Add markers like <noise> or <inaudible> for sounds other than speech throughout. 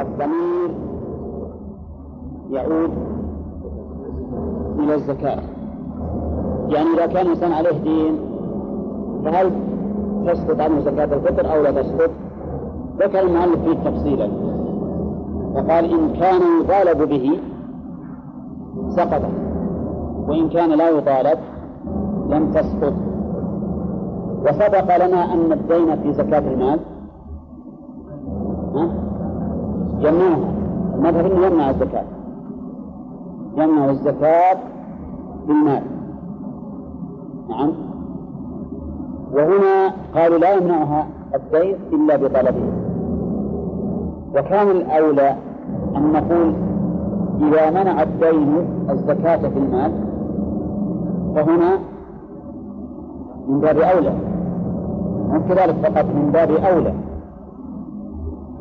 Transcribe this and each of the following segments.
الضمير يعود إلى الزكاة يعني إذا كان الإنسان عليه دين فهل تسقط عنه زكاة الفطر أو لا تسقط؟ ذكر المؤلف فيه تفصيلا. فقال إن كان يطالب به سقط وإن كان لا يطالب لم تسقط. وسبق لنا أن الدين في زكاة المال جمعها المذهب أنه يمنع الزكاة. يمنع الزكاة بالمال. نعم. وهنا قالوا لا يمنعها الدين إلا بطلبه. وكان الأولى أن نقول إذا منع الدين الزكاة في المال فهنا من باب أولى. هم كذلك فقط من باب أولى.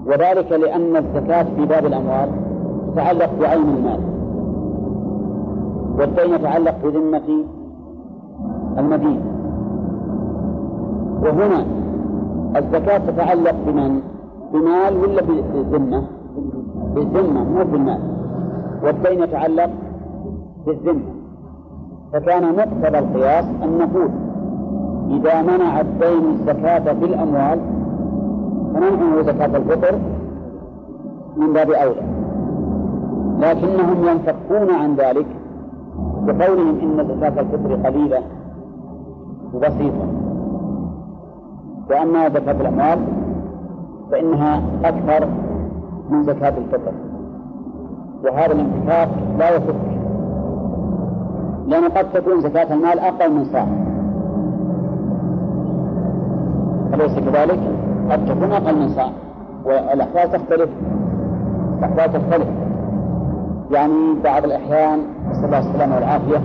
وذلك لأن الزكاة في باب الأموال تتعلق بعين المال. والدين يتعلق بذمة المدين. وهنا الزكاة تتعلق بمن؟ بمال ولا بالذمة؟ بالذمة مو بالمال. والدين يتعلق بالذمة. فكان مقتضى القياس أن نقول إذا منع الدين الزكاة في الأموال فمنعه زكاة الفطر من باب أولى. لكنهم ينفكون عن ذلك بقولهم إن زكاة الفطر قليلة وبسيطة. وأما زكاة الأموال فإنها أكثر من زكاة الفطر. وهذا الانفكاك لا يفك لأن قد تكون زكاة المال أقل من صاع أليس كذلك؟ قد تكون أقل من صاع. والأحوال تختلف. الأحوال تختلف. يعني بعض الأحيان نسأل الله السلامة والعافية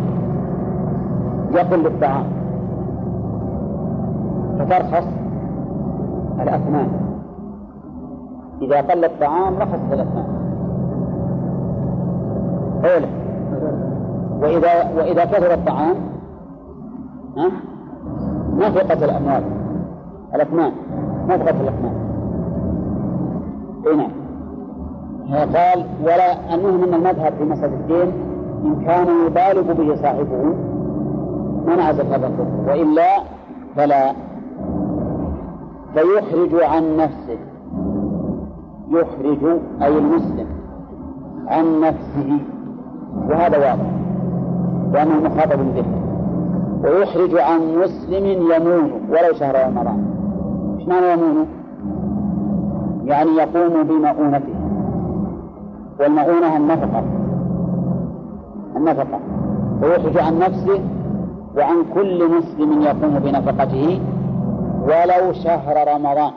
يقل الطعام فترخص الأثمان. إذا قل الطعام رخصت الأثمان. أولا وإذا وإذا كثر الطعام نفقت الأموال الأثمان. نفقت الأثمان أي نعم قال ولا أنه من المذهب في مسألة الدين إن كان يبالغ به صاحبه. منع زكاة وإلا فلا. فيخرج عن نفسه. يخرج أي المسلم عن نفسه. وهذا واضح. وأنه مخاطب به ويخرج عن مسلم يمون ولو شهر رمضان. معنى يمون؟ يعني يقوم بمؤونته. والمؤونة النفقة. النفقة. ويخرج عن نفسه وعن كل مسلم يقوم بنفقته ولو شهر رمضان.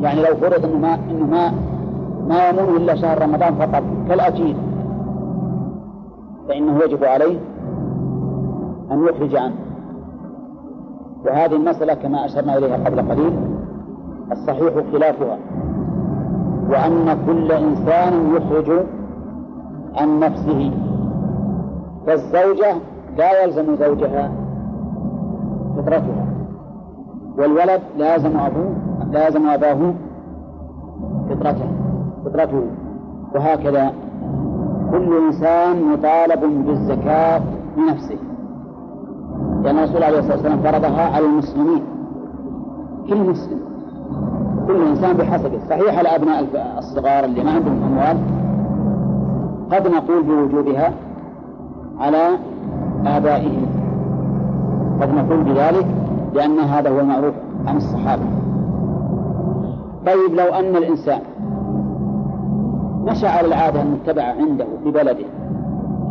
يعني لو فرض إنه ما إنه ما ما يمون إلا شهر رمضان فقط كالأجير. فإنه يجب عليه أن يخرج عنه. وهذه المسألة كما أشرنا إليها قبل قليل الصحيح خلافها وأن كل إنسان يخرج عن نفسه فالزوجة لا يلزم زوجها فطرتها والولد لازم أبوه لازم أباه فطرته فطرته. وهكذا كل إنسان مطالب بالزكاة بنفسه لأن الرسول عليه الصلاة والسلام فرضها على المسلمين. كل مسلم. كل إنسان بحسبه. صحيح الأبناء الصغار اللي ما عندهم أموال. قد نقول بوجوبها على آبائهم. قد نقول بذلك لأن هذا هو المعروف عن الصحابة. طيب لو أن الإنسان نشأ على العادة المتبعة عنده في بلده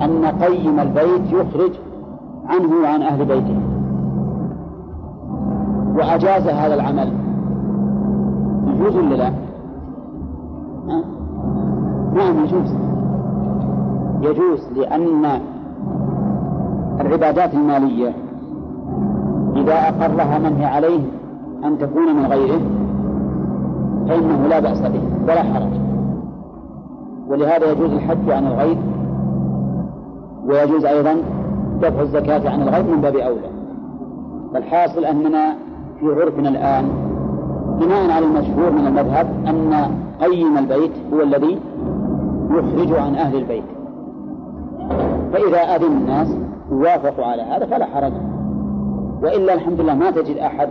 أن قيم البيت يخرج عنه وعن أهل بيته. وأجاز هذا العمل. يجوز ولا لا؟ نعم يجوز. يجوز لأن العبادات المالية إذا أقرها من هي عليه أن تكون من غيره فإنه لا بأس به ولا حرج. ولهذا يجوز الحج عن الغير ويجوز أيضا دفع الزكاة عن الغير من باب أولى. فالحاصل أننا في عرفنا الآن بناء على المشهور من المذهب أن قيم البيت هو الذي يخرج عن أهل البيت. فإذا أذن الناس وافقوا على هذا فلا حرج. وإلا الحمد لله ما تجد أحد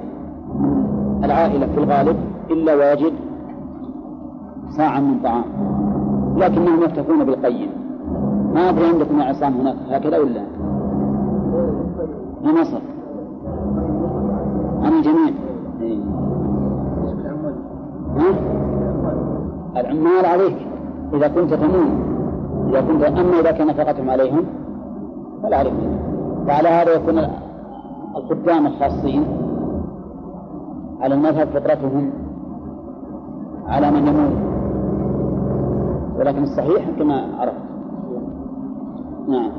العائلة في الغالب إلا ويجد ساعة من طعام. لكنهم يكتفون بالقيم. ما أدري عندكم يا عصام هناك هكذا ولا؟ في مصر عن الجميع؟ العمال عليك. إذا كنت تمون إذا كنت أما إذا كان نفقتهم عليهم فلا عليك وعلى هذا يكون الخدام الخاصين. على المذهب فطرتهم. على من يموت. ولكن الصحيح كما عرفت. نعم.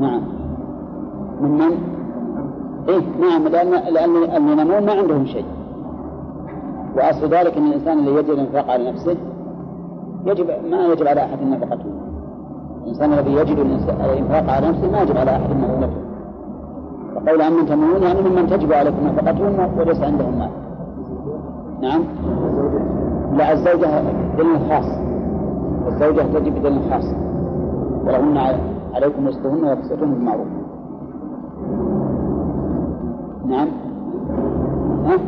نعم. من من؟ إيه نعم لأن لأن المنامون ما عندهم شيء. وأصل ذلك أن الإنسان الذي يجب الإنفاق على نفسه يجب ما يجب على أحد نفقته. الإنسان الذي يجد الإنفاق على نفسه ما يجب على أحد نفقته. وقول أمن تمنون يعني ممن تجب عليكم نفقتهم وليس عندهم مال. نعم. لا الزوجة دليل خاص الزوجة تجب بدليل خاص ولهن عليكم رزقهن وكسوتهن بالمعروف. نعم. ها؟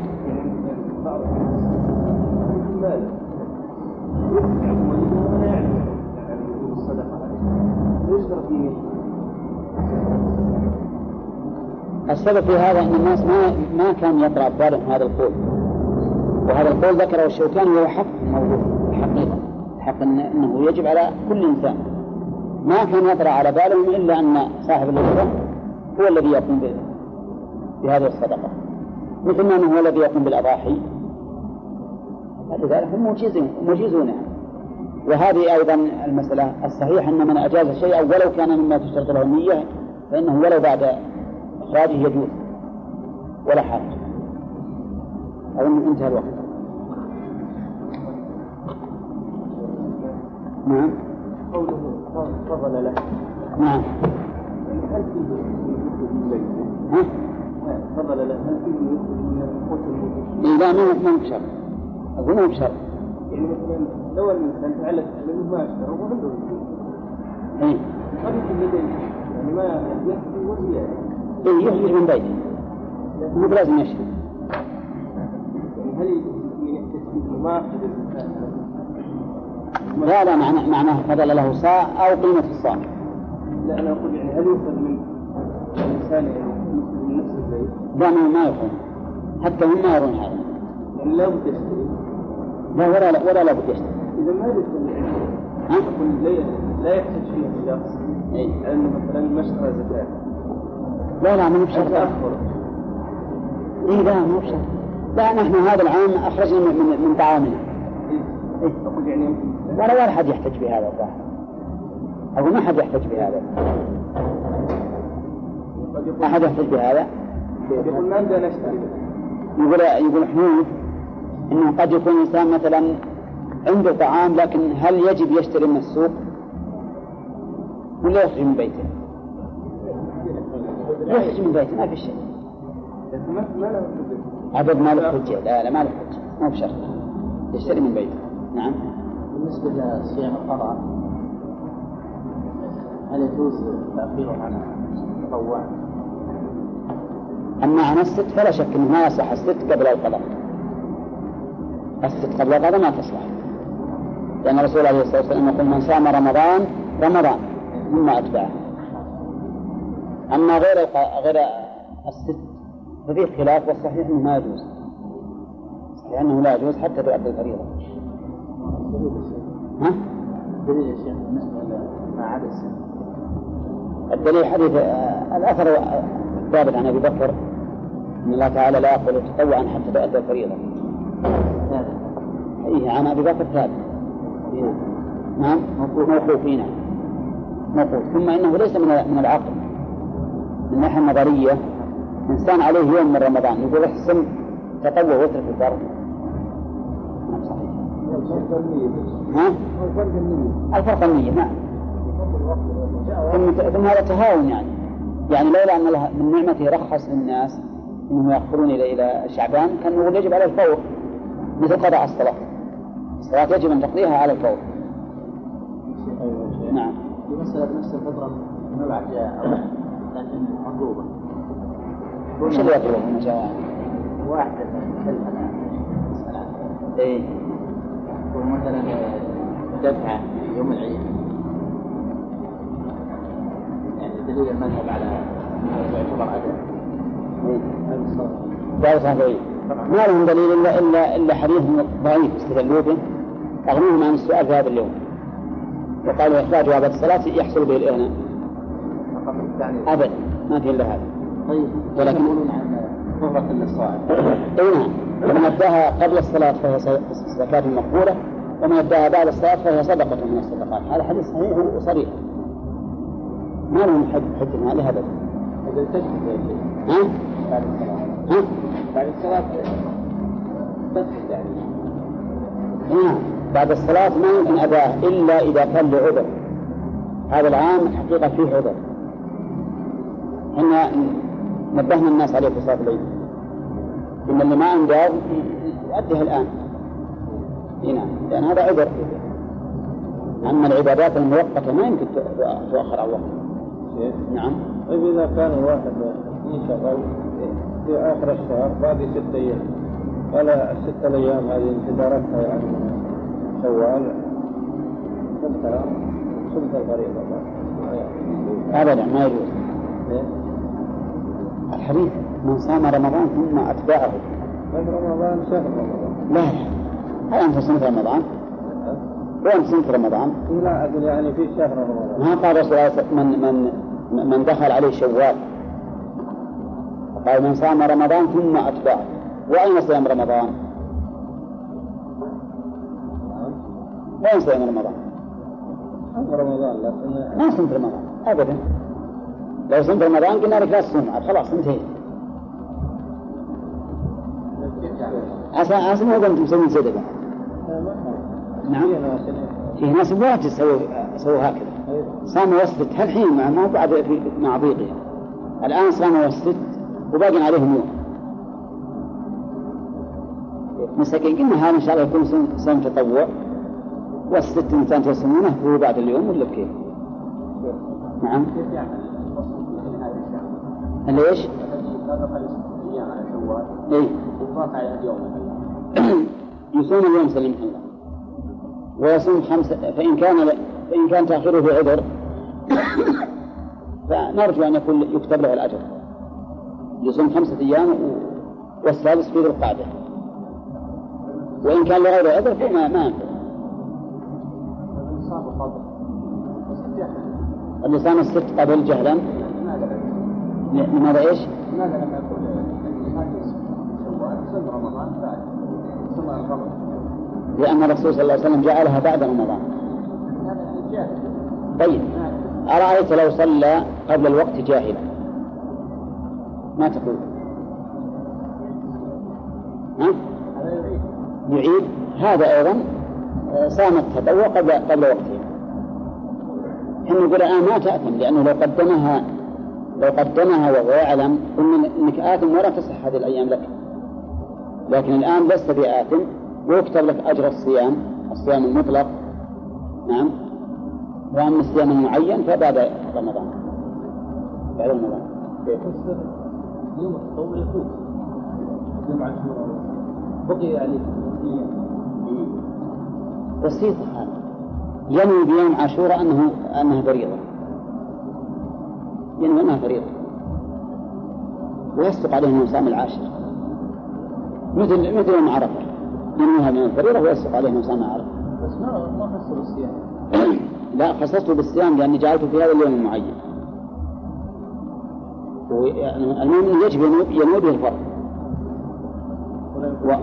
السبب في هذا إن الناس ما ما كان يطرا ببالهم هذا القول. وهذا القول ذكره الشوكاني وهو حق موجود حقيقة. حق إنه يجب على كل إنسان. ما كان يطرا على بالهم إلا أن صاحب الاسره هو الذي يقوم بهذه الصدقة. مثل ما أنه هو الذي يقوم بالأضاحي. لذلك هم مجيزون مجيزونها وهذه أيضا المسألة الصحيح أن من أجاز شيئا ولو كان مما تشترط له النيه فإنه ولو بعد إخراجه يجوز. ولا حرج. أظن انتهى الوقت. نعم. قوله فضل له نعم. هل فيه ها؟ فضل له هل فيه من الموجود؟ لا ما ما بشرط. أقول ما بشرط. يعني مثلا لو الإنسان فعلت ما اشترى وعنده اي قد يكون لديه يعني ما يكفي وزياده إيه يخرج من بيته. مو بلازم يشرب. هل ما لا لا معناه معناه فضل له صاع أو قيمة الصاع. لا أنا أقول يعني هل يؤخذ من الإنسان من نفس البيت؟ لا ما ما يؤخذ حتى هم ما يرون هذا. يعني لا بد يشتري. لا ولا لا ولا لا بد يشتري. إذا ما يشتري. ها؟ لا يحتاج فيه شخص إيه؟ لأنه مثلا ما اشترى زكاة. لا لا مو بشرط. اي لا مو بشرط. لا نحن هذا العام أخرجنا من من طعامنا إيه؟ ولا ولا أحد يحتج بهذا الظاهر. أقول ما حد يحتج بهذا. أحد يحتج بهذا. يقول ما عندنا نشتري. يقول يقول حنوف إنه قد يكون انسان مثلا عنده طعام لكن هل يجب يشتري من السوق؟ ولا يخرج من بيته؟ يخرج من بيته ما في شيء. عدد ما له حجة. لا لا ما له حجة. مو بشرط. يشتري من بيته. نعم. بالنسبة لصيام القضاء هل يجوز تأخيره عن التطوع؟ أما عن الست فلا شك أنه ما يصح الست قبل القضاء. الست قبل القضاء ما تصلح. لأن الرسول عليه الصلاة والسلام يقول من صام رمضان رمضان. ثم أتبعه. أما غير غير الست ففيه خلاف والصحيح أنه ما يجوز. أنه لا يجوز حتى تؤدي الفريضة. ها؟ دليل يا شيخ ما عدا السن. الدليل حديث آه، الأثر الثابت عن أبي بكر أن الله تعالى لا يقبل تطوعا حتى تؤدى الفريضة. إيه عن أبي بكر ثابت. نعم. موقوف. نعم موقوف. ثم إنه ليس من من العقل. من الناحية النظرية. إنسان عليه يوم من رمضان يقول احسن تطوع واترك الفرض. ها؟ الفرق النية نعم. ثم ثم هذا تهاون يعني. يعني لولا أن الله من نعمته رخص للناس إنهم يأخرون إلى إلى شعبان كان نقول يجب على الفور مثل قضاء الصلاة. الصلاة يجب أن تقضيها على الفور. نعم. في مسألة نفس الفطرة نبعث لكن مطلوبة. وش اللي يطلب من جاء؟ واحد كلمة إيه. مثلا دفعة يوم العيد. يعني دليل المذهب على إنه يعتبر أدب لا صحيح ما لهم دليل الا الا إلا حديث ضعيف استدلوا به أغنوهم عن السؤال في هذا اليوم. وقالوا اخراج بعد الصلاه يحصل به الإغناء. ابدا. ما في إلا هذا. طيب. ولكن عن قرة للصائم <coughs> أي نعم. ومن اداها قبل الصلاة فهي زكاة مقبولة. ومن اداها بعد الصلاة فهي صدقة من الصدقات. هذا حديث صحيح وصريح. ما لهم حج حج عليه ابدا تجد شيخ. ها؟ بعد الصلاة. ها؟ بعد الصلاة تسجد يعني. نعم. بعد الصلاة ما يمكن أداء إلا إذا كان له عذر هذا العام الحقيقة فيه عذر. إحنا نبهنا الناس عليه في صلاة العيد. إن اللي ما عنده يؤديها الآن. إي نعم. لأن هذا عذر. أما العبادات المؤقتة ما يمكن تؤخر عن وقت نعم. طيب إذا كان الواحد يشغل في آخر الشهر باقي ست أيام. قال الست الأيام هذه انتظارتها يعني من شوال قلت صمت الفريضة. أبدا ما يجوز. إيه؟ الحديث من صام رمضان ثم أتبعه. طيب رمضان شهر رمضان. لا. لا هل أنت صمت رمضان؟ وين صمت رمضان؟ لا أقول يعني في شهر رمضان. ما قال رسول الله من من من دخل عليه شوال. قال من صام رمضان ثم أتبعه. وأين صيام رمضان؟ وين صيام رمضان؟ رمضان لكن ما صمت رمضان. أبدا. لو صمت رمضان قلنا لك لا تصوم. عاد خلاص انتهيت عسى عسى ما قمت مسوين صدقة نعم. في ناس واجد سووا سووا هكذا. صاموا وسط الحين مع ما بعد في مع ضيقها الآن صاموا وسط وباقي عليهم يوم. مساكين قلنا هذا إن شاء الله يكون صوم- تطوع. والست إنسان تصومونه هو بعد اليوم ولا بكيف؟ نعم. على اليوم <clears throat> يصوم اليوم سلمك الله ويصوم خمسة فإن كان فإن كان تأخيره بعذر <coughs> فنرجو أن يكون يكتب له الأجر. يصوم خمسة أيام والسادس في ذي القعدة. وإن كان لغير عذر فما ما ينفع. صام الست قبل جهلا لماذا إيش؟ لماذا لم يكن الإنسان شوال صوم رمضان بعد؟ ثم القبر لأن الرسول صلى الله عليه وسلم جعلها بعد رمضان. يعني طيب. أرأيت لو صلى قبل الوقت جاهلا؟ ما تقول؟ ها؟ يعيد. هذا أيضا آه، صام التطوع قبل قبل وقته إحنا نقول الآن ما تأثم لأنه لو قدمها لو قدمها وهو يعلم قلنا إنك آثم ولا تصح هذه الأيام لك. لكن الآن لست بآثم ويكتب لك أجر الصيام الصيام المطلق. نعم. وأما الصيام المعين فبعد رمضان. بعد رمضان. يوم التطوع يفوت يوم عاشوراء بقي عليه. بسيطة هذا ينوي بيوم عاشوراء أنه أنها فريضة ينوي أنها فريضة ويصدق عليه أنه صام العاشر. مثل مثل يوم عرفة ينويها من الفريضة ويصدق عليه أنه صام عرفة بس ما ما فسر الصيام <clears throat> لا خصصته بالصيام لأني جعلته في هذا اليوم المعين. المؤمن يجب ينوي- به الفرض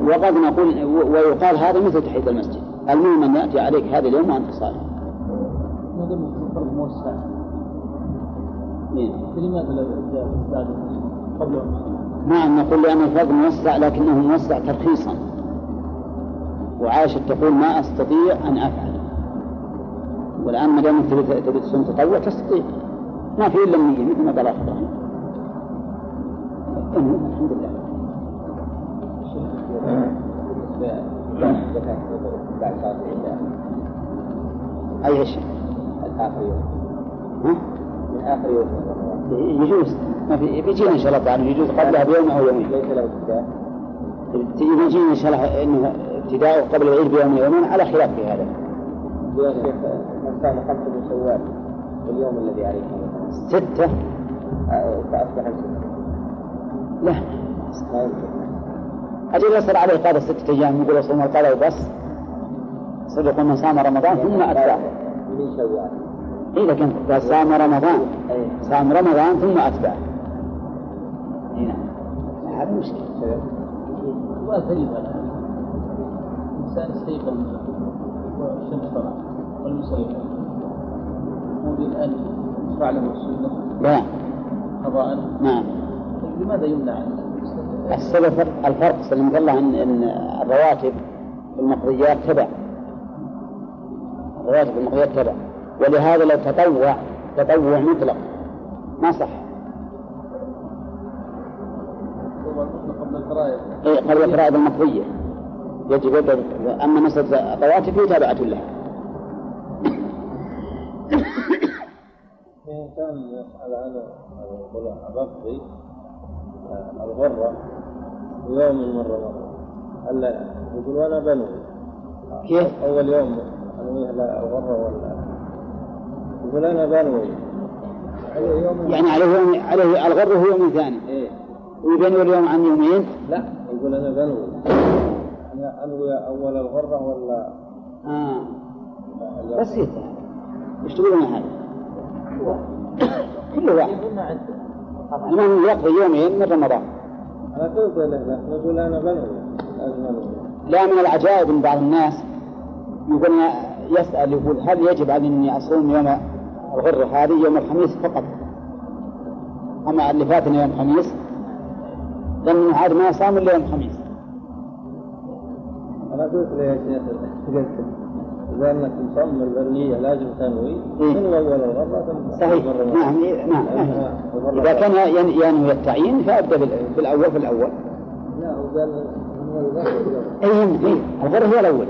وقد نقول ويقال هذا مثل تحية المسجد. المهم أن يأتي عليك هذا اليوم وأنت صائم. ما دام الفرض موسع فلماذا لا جاء بعد قبل نعم نقول لأن الفرض موسع لكنه موسع ترخيصا. وعائشة تقول ما أستطيع أن أفعل. والآن ما دام تبي تبي تصوم تطوع تستطيع. ما في إلا النية مثل ما قال أخ إبراهيم الحمد لله. بعد صلاة العشاء أي شيء؟ الآخر يوم. ها؟ من آخر يوم. يجوز. ما في بيجينا إن شاء الله تعالى يجوز. قبلها بيوم أو يومين. ليس له ابتداء. يجينا إن شاء الله إنه ابتداء قبل العيد بيوم أو يومين على خلاف في هذا. يا شيخ من كان خمسة من شوال اليوم الذي عليه؟ ستة. آه، فأصبح ستة. لا. ما يمكن. أجل يصل عليه قضاء ستة أيام يقول صوم القضاء وبس. صدق من صام رمضان ثم أتبعه من شوال؟ إيه لكن إذا صام رمضان. أي صام رمضان ثم أتبعه إيه نعم. هذا مشكلة. هذا الإنسان استيقظ والشمس طلعت والمسلم هذه الآن يشرع له السنة لا. قضاء. نعم. طيب لماذا يمنع السبب فرق- الفرق سلمك الله إن الرواتب المقضيات تبع. الرواتب المقضيات تبع. ولهذا لو تطوع تطوع مطلق. ما صح. إيه قبل الفرائض المقضية يجب أما مسألة الرواتب فهي تابعة لها. في إنسان يسأل عن الغرة يوم من رمضان هلا يقول وأنا بنوي. كيف؟ أول يوم أنويه الغرة ولا؟ يقول أنا بنوي عليه يوم يعني عليه يوم عليه الغر هو يوم ثاني. إيه. ويبين اليوم عن يومين؟ لا يقول أنا بنوي أنا أنوي أول الغرة ولا؟ آه. اليوم بسيط إيش تقولون هذا؟ كل واحد. المهم يقضي يومين من رمضان. أنا قلت له لكن يقول أنا بنوي لا من العجائب ان بعض الناس يقول يسأل يقول هل يجب علي أني أصوم يوم الغر هذه يوم الخميس فقط؟ أما اللي فاتني يوم الخميس لأنه عاد ما صام إلا يوم الخميس أنا قلت له يا شيخ قلت إذا أنك مصمم البرية لازم تنوي. من أول الغرة صحيح الغرة. نعم نعم نعم. الغرة إذا كان ين- ينوي التعيين فأبدأ بال- بالأول في الأول لا وقال من الغرة هو الأول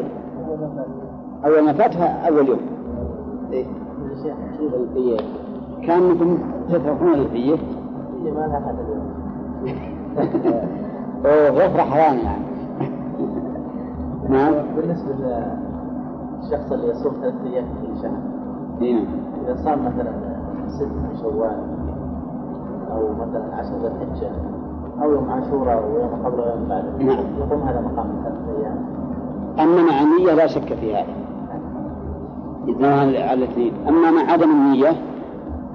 أول ما فاتها أول يوم إيه. كيف القية كانكم تتركون الفيه اللي ما لها وغفرة حرام يعني نعم بالنسبة للشخص اللي يصوم ثلاث أيام في شهر إيه نعم. إذا صام مثلا ست من شوال أو مثلا عشر ذي الحجة أو يوم عاشوراء ويوم قبل ويوم بعد نعم. يقوم هذا مقام ثلاثة أيام أما مع النية لا شك في هذا إذن على الاثنين أما مع عدم النية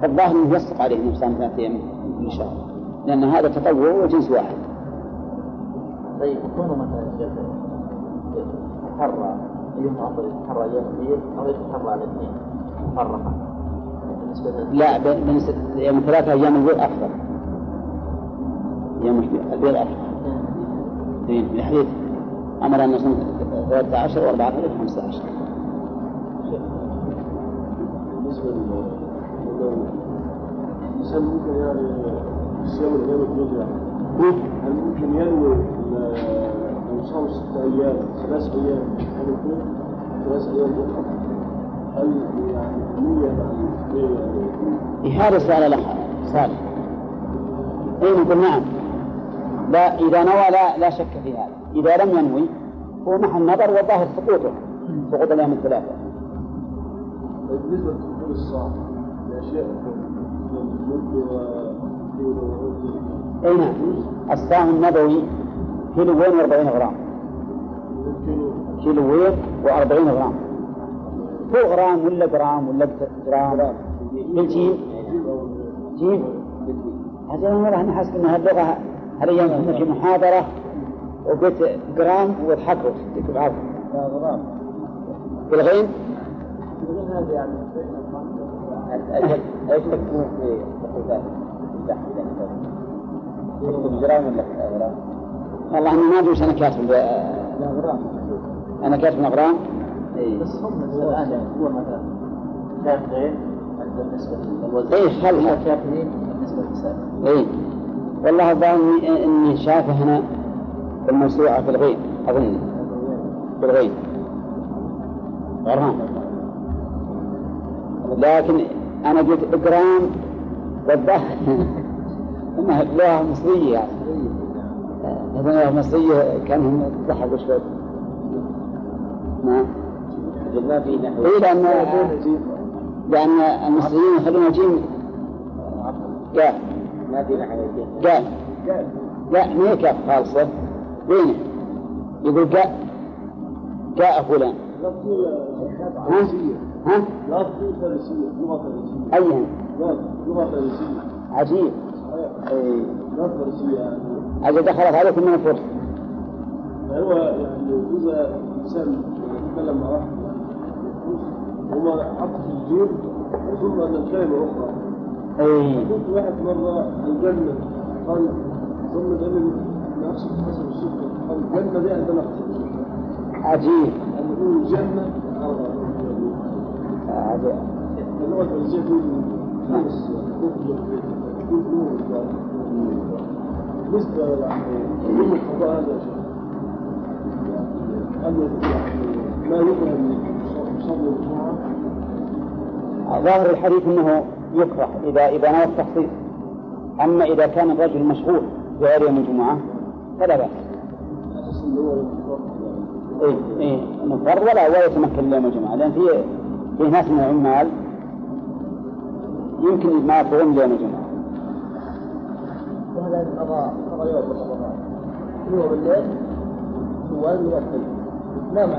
فالظاهر أنه يصدق عليه أنه صام ثلاثة أيام من كل شهر لأن هذا تطوع وجنس واحد. طيب يكون مثلا يتحرى أيهما أفضل يتحرى أيام البيض أو يتحرى على الاثنين مفرقة لا بالنسبة يوم ثلاثة أيام البيض أفضل. يوم البيض أفضل. إيه الحديث أمر أن نصوم 13 و14 و15 بالنسبة لل الإنسان ممكن يعني يعني؟ هل ممكن ينوي ال- لو صام ست أيام ثلاث هل يكون؟ ثلاث أيام فقط؟ هل يعني يعني هذا سؤال الأخ صالح إيه نقول نعم. لا إذا نوى لا لا شك في هذا. إذا لم ينوي هو محل نظر والظاهر سقوطه. سقوط الأيام الثلاثة. بالنسبة و أي نعم الصاع النبوي كيلوين و40 غرام كيلوين و40 غرام. هو غرام ولا جرام ولا جرام؟ بالجيم جيم هذا والله أنا حاسب أن هاللغة هالأيام كنا في محاضرة وقلت جرام وضحكوا يعطيكم العافية غرام بالغين؟ إيش تكون في تقول يكتب جرام ولا غرام؟ والله أنا ما أدري وش أنا كاتب. لا غرام أنا كاتب غرام إيه. بس هم الآن هو مثلا شاف غير بالنسبة للوزن إيه خلها شاف اثنين بالنسبة للنساء إيه. والله الظاهر إني شافه هنا في الموسوعة في الغيب. أظن. في الغيب. غرام لكن أنا قلت إكرام والظاهر إنها لغة مصرية يعني لغة مصرية كانهم ضحكوا شوي نعم في نحو إيه لأن لأن المصريين يخلون جيم قال ما في نحو قال لا ما هي كاف خالصة وينه؟ يقول جاء جاء فلان؟ فارسية ها؟ لفظ فارسية لغة فارسية. أيها لفظ لغة فارسية. عجيب. أي لغة فارسية. يعني أجل دخلت عليكم من الفرس. هو يعني إذا إنسان يتكلم مع واحد هو حط في الجيب يظن أن الكلمة أخرى. أي قلت واحد مرة الجنة قال ظن أن نفس حسب السكر قال الجنة دي عندنا عجيب. الجنة عجيب بالنسبة يعني هذا أنه يعني ما يكره الجمعة ظاهر الحديث أنه يكره إذا إذا نوى التخصيص. أما إذا كان الرجل مشغول بغير يوم الجمعة فلا بأس. إيه إيه مضطر ولا ولا يتمكن يوم الجمعة لأن في في ناس من العمال يمكن ما يفضلون ليوم الجمعة يوم نام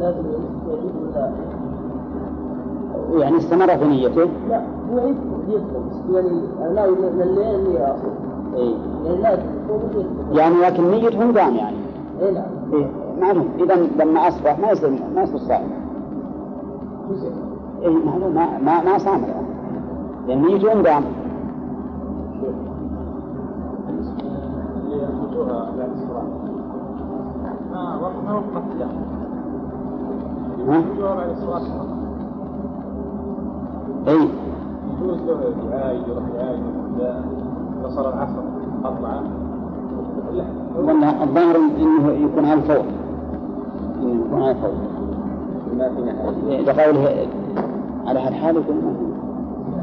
لازم يجيب يعني استمر في نيته؟ لا هو يدخل يعني ناوي من الليل اني إيه. يعني يعني لكن نيتهم قام يعني. اي نعم إيه. معلوم. إذا لما أصبح ما يصير ما يصير صائم. إيه معلوم ما ما ما صام يعني لأن نيتهم قام يأخذوها بعد الصلاة ما وقت له ها؟ إيه. يجوز له يعايد يروح يعايد صار العصر أطلع لا ولا الظاهر إنه يكون على الفور. على الفور ما في نحو لقوله على هالحال يكون ما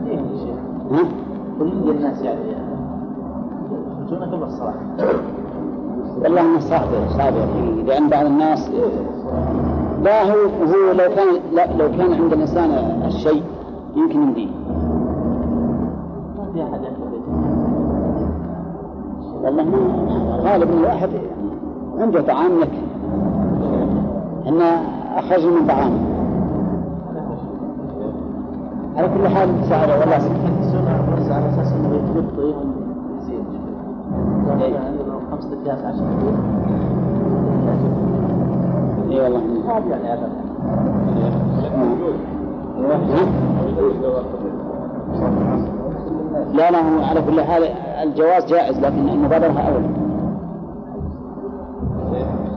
في. ها؟ كل الناس يعني يخرجون قبل الصلاة. والله انه يا أخي لأن بعض الناس لا هو هو لو كان لا لو كان عند الإنسان الشيء يمكن يمديه. ما في يأخذ والله ما غالب الواحد عنده طعام لك. إن اخرج من طعامه على كل حال سأل والله السنة بس على أساس إنه يجلب طيب يزيد أكياس عشرة أكياس اي والله. يعني لا لا على كل حال الجواز جائز لكن المبادرة أولى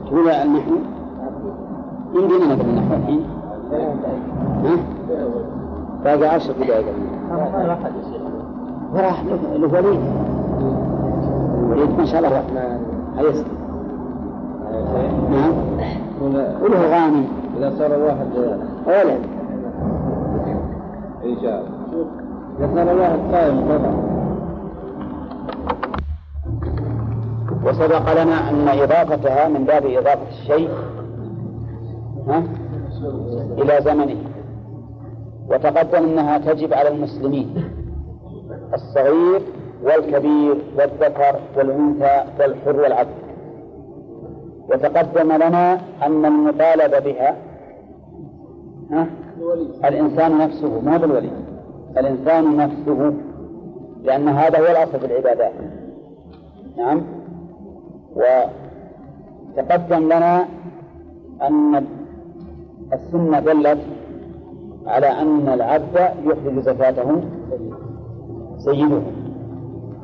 تقول النحو يمدينا نقرا النحو الحين؟ باقي عشر دقائق. وراح الوليد الوليد ما شاء الله الرحمن. حيس نعم. وله غانم. إذا صار الواحد ولد إن شاء الله. إذا صار الواحد قائم طبعا وسبق لنا أن إضافتها من باب إضافة الشيء إلى زمنه. وتقدم أنها تجب على المسلمين. الصغير والكبير والذكر والأنثى والحر والعبد وتقدم لنا أن المطالب بها ها؟ الإنسان نفسه ما بالولي الإنسان نفسه لأن هذا هو الأصل في العبادات. نعم؟ وتقدم لنا أن السنة دلت على أن العبد يخرج زكاته سيده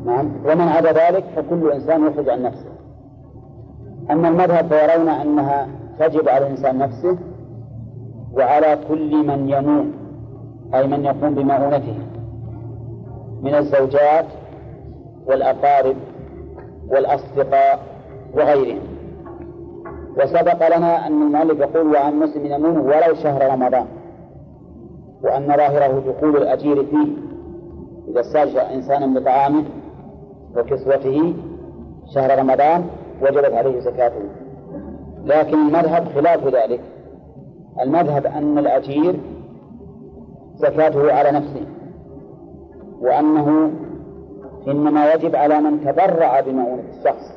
نعم. ومن عدا ذلك فكل إنسان يخرج عن نفسه. أما المذهب فيرون أنها تجب على الإنسان نفسه وعلى كل من يمون أي من يقوم بمؤونته من الزوجات والأقارب والأصدقاء وغيرهم. وسبق لنا أن المؤلف يقول وعن مسلم يمون ولو شهر رمضان وأن ظاهره دخول الأجير فيه. إذا استأجر إنسانا بطعامه وكسوته شهر رمضان وجبت عليه زكاته. لكن المذهب خلاف ذلك. المذهب أن الأجير زكاته على نفسه وأنه إنما يجب على من تبرع بمؤونة الشخص.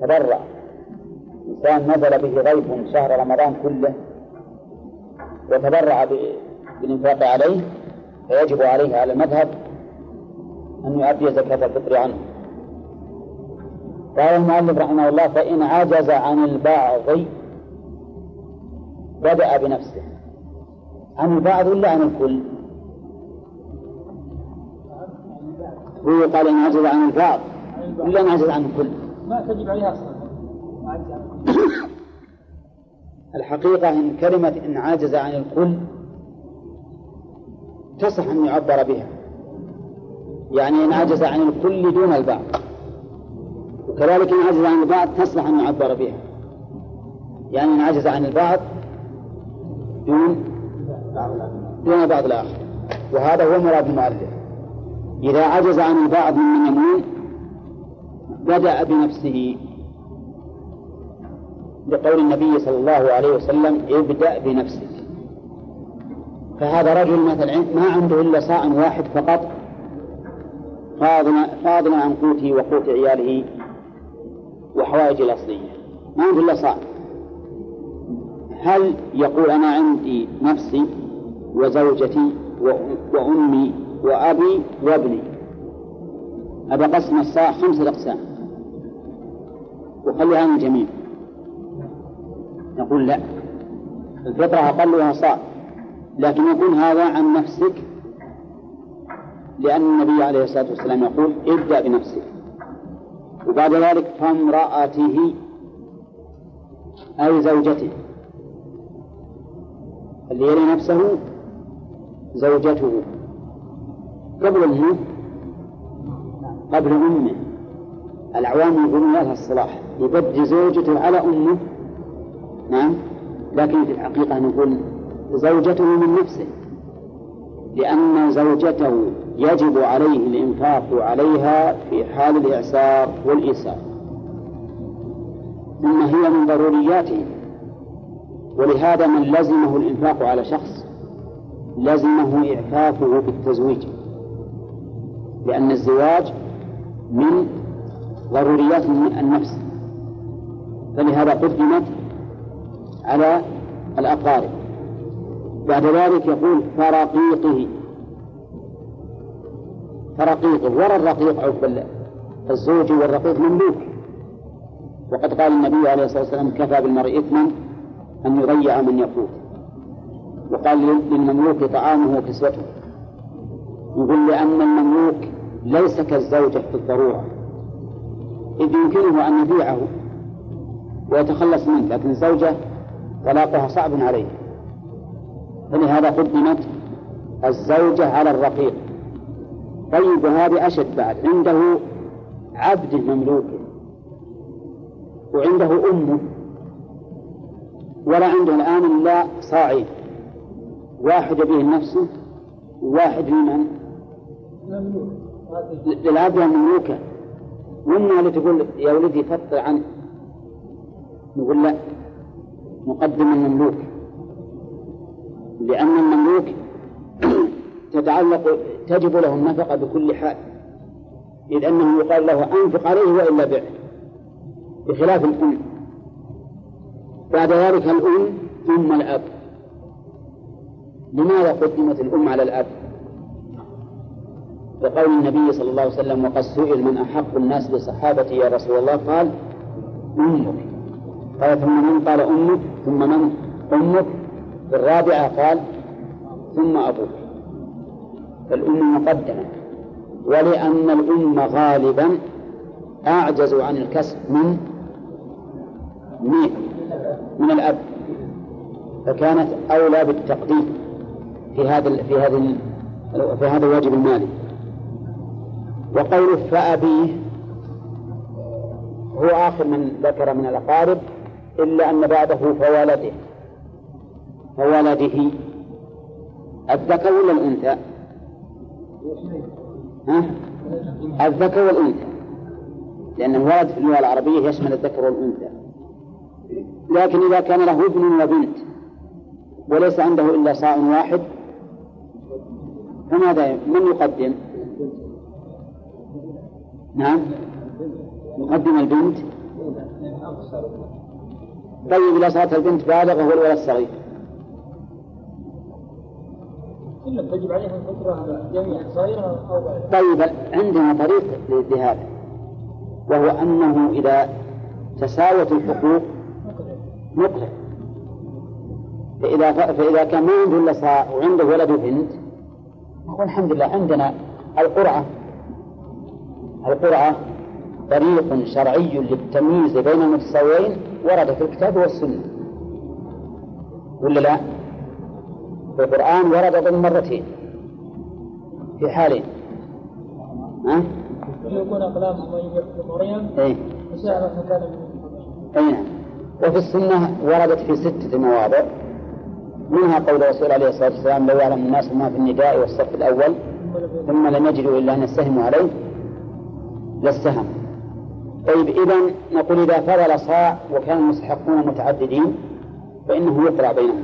تبرع إنسان نزل به ضيف شهر رمضان كله وتبرع بالإنفاق عليه فيجب عليه على المذهب أن يؤدي زكاة الفطر عنه قال المؤلف رحمه الله فإن عجز عن البعض بدأ بنفسه عن البعض ولا عن الكل؟ هو قال إن عجز عن البعض ولا إن عجز عن الكل؟ ما تجب عليه أصلا الحقيقة إن كلمة إن عجز عن الكل تصح أن يعبر بها. يعني إن عجز عن الكل دون البعض. وكذلك إن عجز عن البعض تصلح أن يعبر بها. يعني إن عجز عن البعض دون دون بعض الآخر. وهذا هو مراد المؤلف. إذا عجز عن البعض من يمين بدأ بنفسه. لقول النبي صلى الله عليه وسلم ابدأ بنفسك. فهذا رجل مثلا ما عنده إلا صاع واحد فقط. فاضلا عن قوته وقوت عياله وحوائج الأصلية. ما عنده إلا صاع هل يقول أنا عندي نفسي وزوجتي وأمي وأبي وابني؟ أبى قسم الصاع خمسة أقسام. وخليها من الجميع. نقول لا. الفطرة أقلها صاع لكن يكون هذا عن نفسك لأن النبي عليه الصلاة والسلام يقول ابدأ بنفسك. وبعد ذلك فامرأته أي زوجته. اللي يلي نفسه زوجته. قبل أمه قبل أمه. العوام يقولون لها الصلاح. يبدي زوجته على أمه نعم؟ لكن في الحقيقة نقول زوجته من نفسه. لأن زوجته يجب عليه الإنفاق عليها في حال الإعسار والإيسار ثم هي من ضرورياته. ولهذا من لزمه الإنفاق على شخص لزمه إعفافه بالتزويج لأن الزواج من ضروريات النفس. فلهذا قدمت على الأقارب. بعد ذلك يقول فرقيقه فرقيقه ولا الرقيق عقب الزوج والرقيق مملوك. وقد قال النبي عليه الصلاة والسلام كفى بالمرء إثما أن يضيع من يفوت. وقال للمملوك طعامه وكسوته يقول لأن المملوك ليس كالزوجة في الضرورة. إذ يمكنه أن يبيعه ويتخلص منه لكن الزوجة طلاقها صعب عليه. فلهذا قدمت الزوجة على الرقيق. طيب وهذه أشد بعد. عنده عبد مملوك وعنده أمه ولا عنده الآن إلا صاعين واحد به نفسه وواحد لمن؟ للعبد المملوكة وأمها اللي تقول يا ولدي فطر عنه؟ نقول لا. نقدم المملوك. لأن المملوك <clears throat> تتعلق تجب له النفقة بكل حال. إذ أنه يقال له أنفق عليه وإلا بعه بخلاف الأم. بعد ذلك الأم ثم الأب. لماذا قدمت الأم على الأب؟ لقول النبي صلى الله عليه وسلم وقد سئل من أحق الناس بصحابتي يا رسول الله؟ قال أمك. قال ثم من قال أمك ثم من؟ أمك. في الرابعة قال ثم أبوك. فالأم مقدمة. ولأن الأم غالبا أعجز عن الكسب من من من الأب. فكانت أولى بالتقديم في هذا في هذه في هذا الواجب المالي. وقوله فأبيه هو آخر من ذكر من الأقارب إلا أن بعده فولده فولده الذكر ولا الأنثى؟ ها؟ الذكر والأنثى. لأن الولد في اللغة العربية يشمل الذكر والأنثى. لكن إذا كان له ابن وبنت وليس عنده إلا صاع واحد فماذا؟ من يقدم؟ نعم. يقدم البنت. طيب إذا صارت البنت بالغة والولد صغير تجب عليها الفطرة جميعا صغيرة أو طيب عندنا طريق لهذا وهو أنه إذا تساوت الحقوق نقطع فإذا فإذا كان ما عنده إلا صاع وعنده ولد وبنت نقول الحمد لله عندنا القرعة. القرعة طريق شرعي للتمييز بين المتساويين ورد في الكتاب والسنة. ولا لا؟ في القرآن ورد ضمن مرتين. في حالين ها؟ يكون أقلام مريم إيه. وسعر مكان أي نعم وفي السنة وردت في ستة مواضع. منها قول الرسول عليه الصلاة والسلام لو يعلم الناس ما في النداء والصف الأول ثم لم يجدوا إلا أن يستهموا عليه لاستهم. طيب إذا نقول إذا فضل صاع وكان المستحقون متعددين فإنه يقرأ بينهم.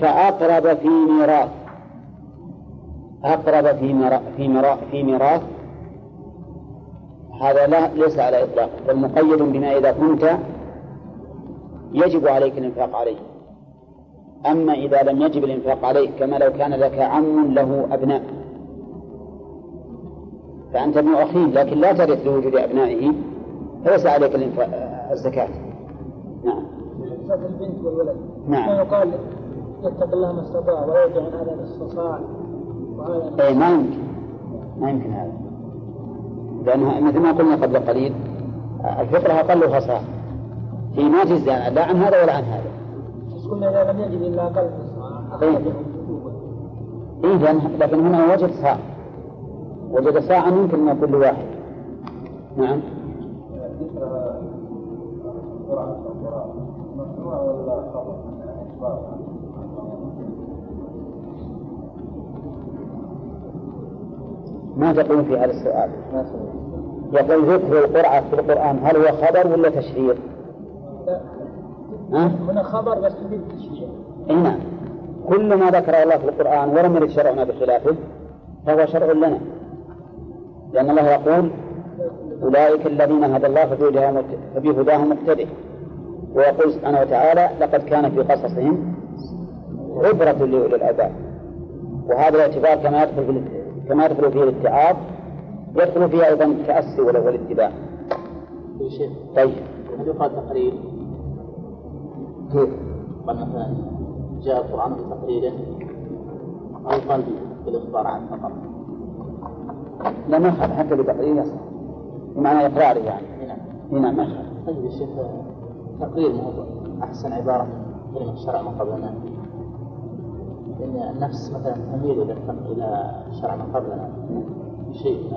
فأقرب في ميراث. أقرب في ميراث في ميراث, في ميراث. هذا لا ليس على إطلاق بل مقيد بما إذا كنت يجب عليك الإنفاق عليه. أما إذا لم يجب الإنفاق عليه كما لو كان لك عم له أبناء. فأنت ابن أخيه لكن لا ترث لوجود أبنائه فليس عليك الزكاة. نعم. البنت والولد. نعم. يقال يتق الله ما استطاع ولا يرجع عن هذا الاستطاع. وهذا أي ما يمكن. ما يمكن هذا. لأنها مثل ما قلنا قبل قليل الفطرة أقلها صاع في ما تجزي لا عن هذا ولا عن هذا. بس قلنا إذا لم يجد إلا أقل إيه. أخرجه إذا لكن هنا وجد صاع وجد ساعة يمكن من كل واحد نعم. ما تقول في هذا السؤال؟ يقول ذكر القرعة في القرآن هل هو خبر ولا تشريع؟ ها؟ هنا خبر بس بدون تشريع اي نعم. كل ما ذكره الله في القرآن ولم يرد شرعنا بخلافه فهو شرع لنا. لأن الله يقول أولئك الذين هدى الله فبهداه فبهداه مقتدئ ويقول سبحانه وتعالى لقد كان في قصصهم عبرة لأولي الألباب وهذا الاعتبار كما يدخل في كما يدخل فيه الاتعاظ يدخل فيه أيضا التأسي والاتباع طيب هل يقال تقرير؟ كيف؟ قال مثلا جاء القرآن بتقريره أو يقال بالإخبار عنه فقط لا ما يخالف حتى بتقرير يصح. بمعنى إقراره يعني. نعم. هنا ما يخالف طيب يا شيخ تقرير مو أحسن عبارة كلمة الشرع من قبلنا لأن النفس مثلا تميل إلى إلى الشرع من قبلنا شيء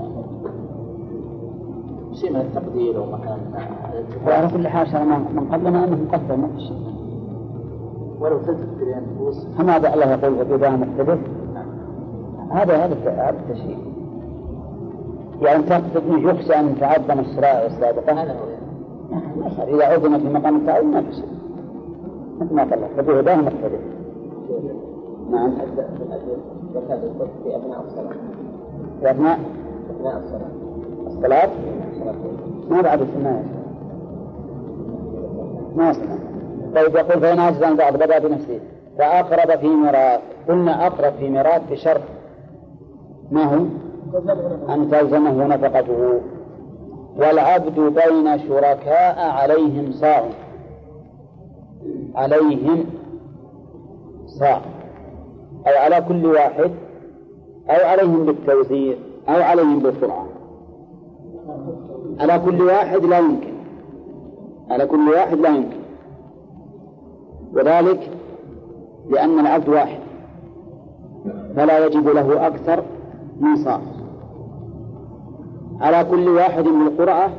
شيء من التقدير أو مثلا وعلى كل حال شرع من قبلنا أنه مقدر ما في شيء. ولو تذكر يعني النفوس فماذا الله يقول فبداه مقتدر هذا هذا هذا التشريع يعني تقصد انه يخشى أن تعظم الشرائع صار. إذا عظم في مقام التعظيم ما في شيء مثل ما قال الله فبهداه مقتدر. نعم. زكاة الفطر في أثناء الصلاة. في اثناء أثناء الصلاة الصلاه ما بعد السنة ما يصنع طيب يقول فإن عجز عن بعض بدأ بنفسه. فأقرب في ميراث. قلنا أقرب في ميراث بشرط. ما هو؟ أن تلزمه نفقته. والعبد بين شركاء عليهم صاع عليهم صاع أي على كل واحد. أو عليهم بالتوزيع. أو عليهم بالقرعة على كل واحد لا يمكن. على كل واحد لا يمكن. وذلك لأن العبد واحد. فلا يجب له أكثر من صاع على كل واحد من القرعة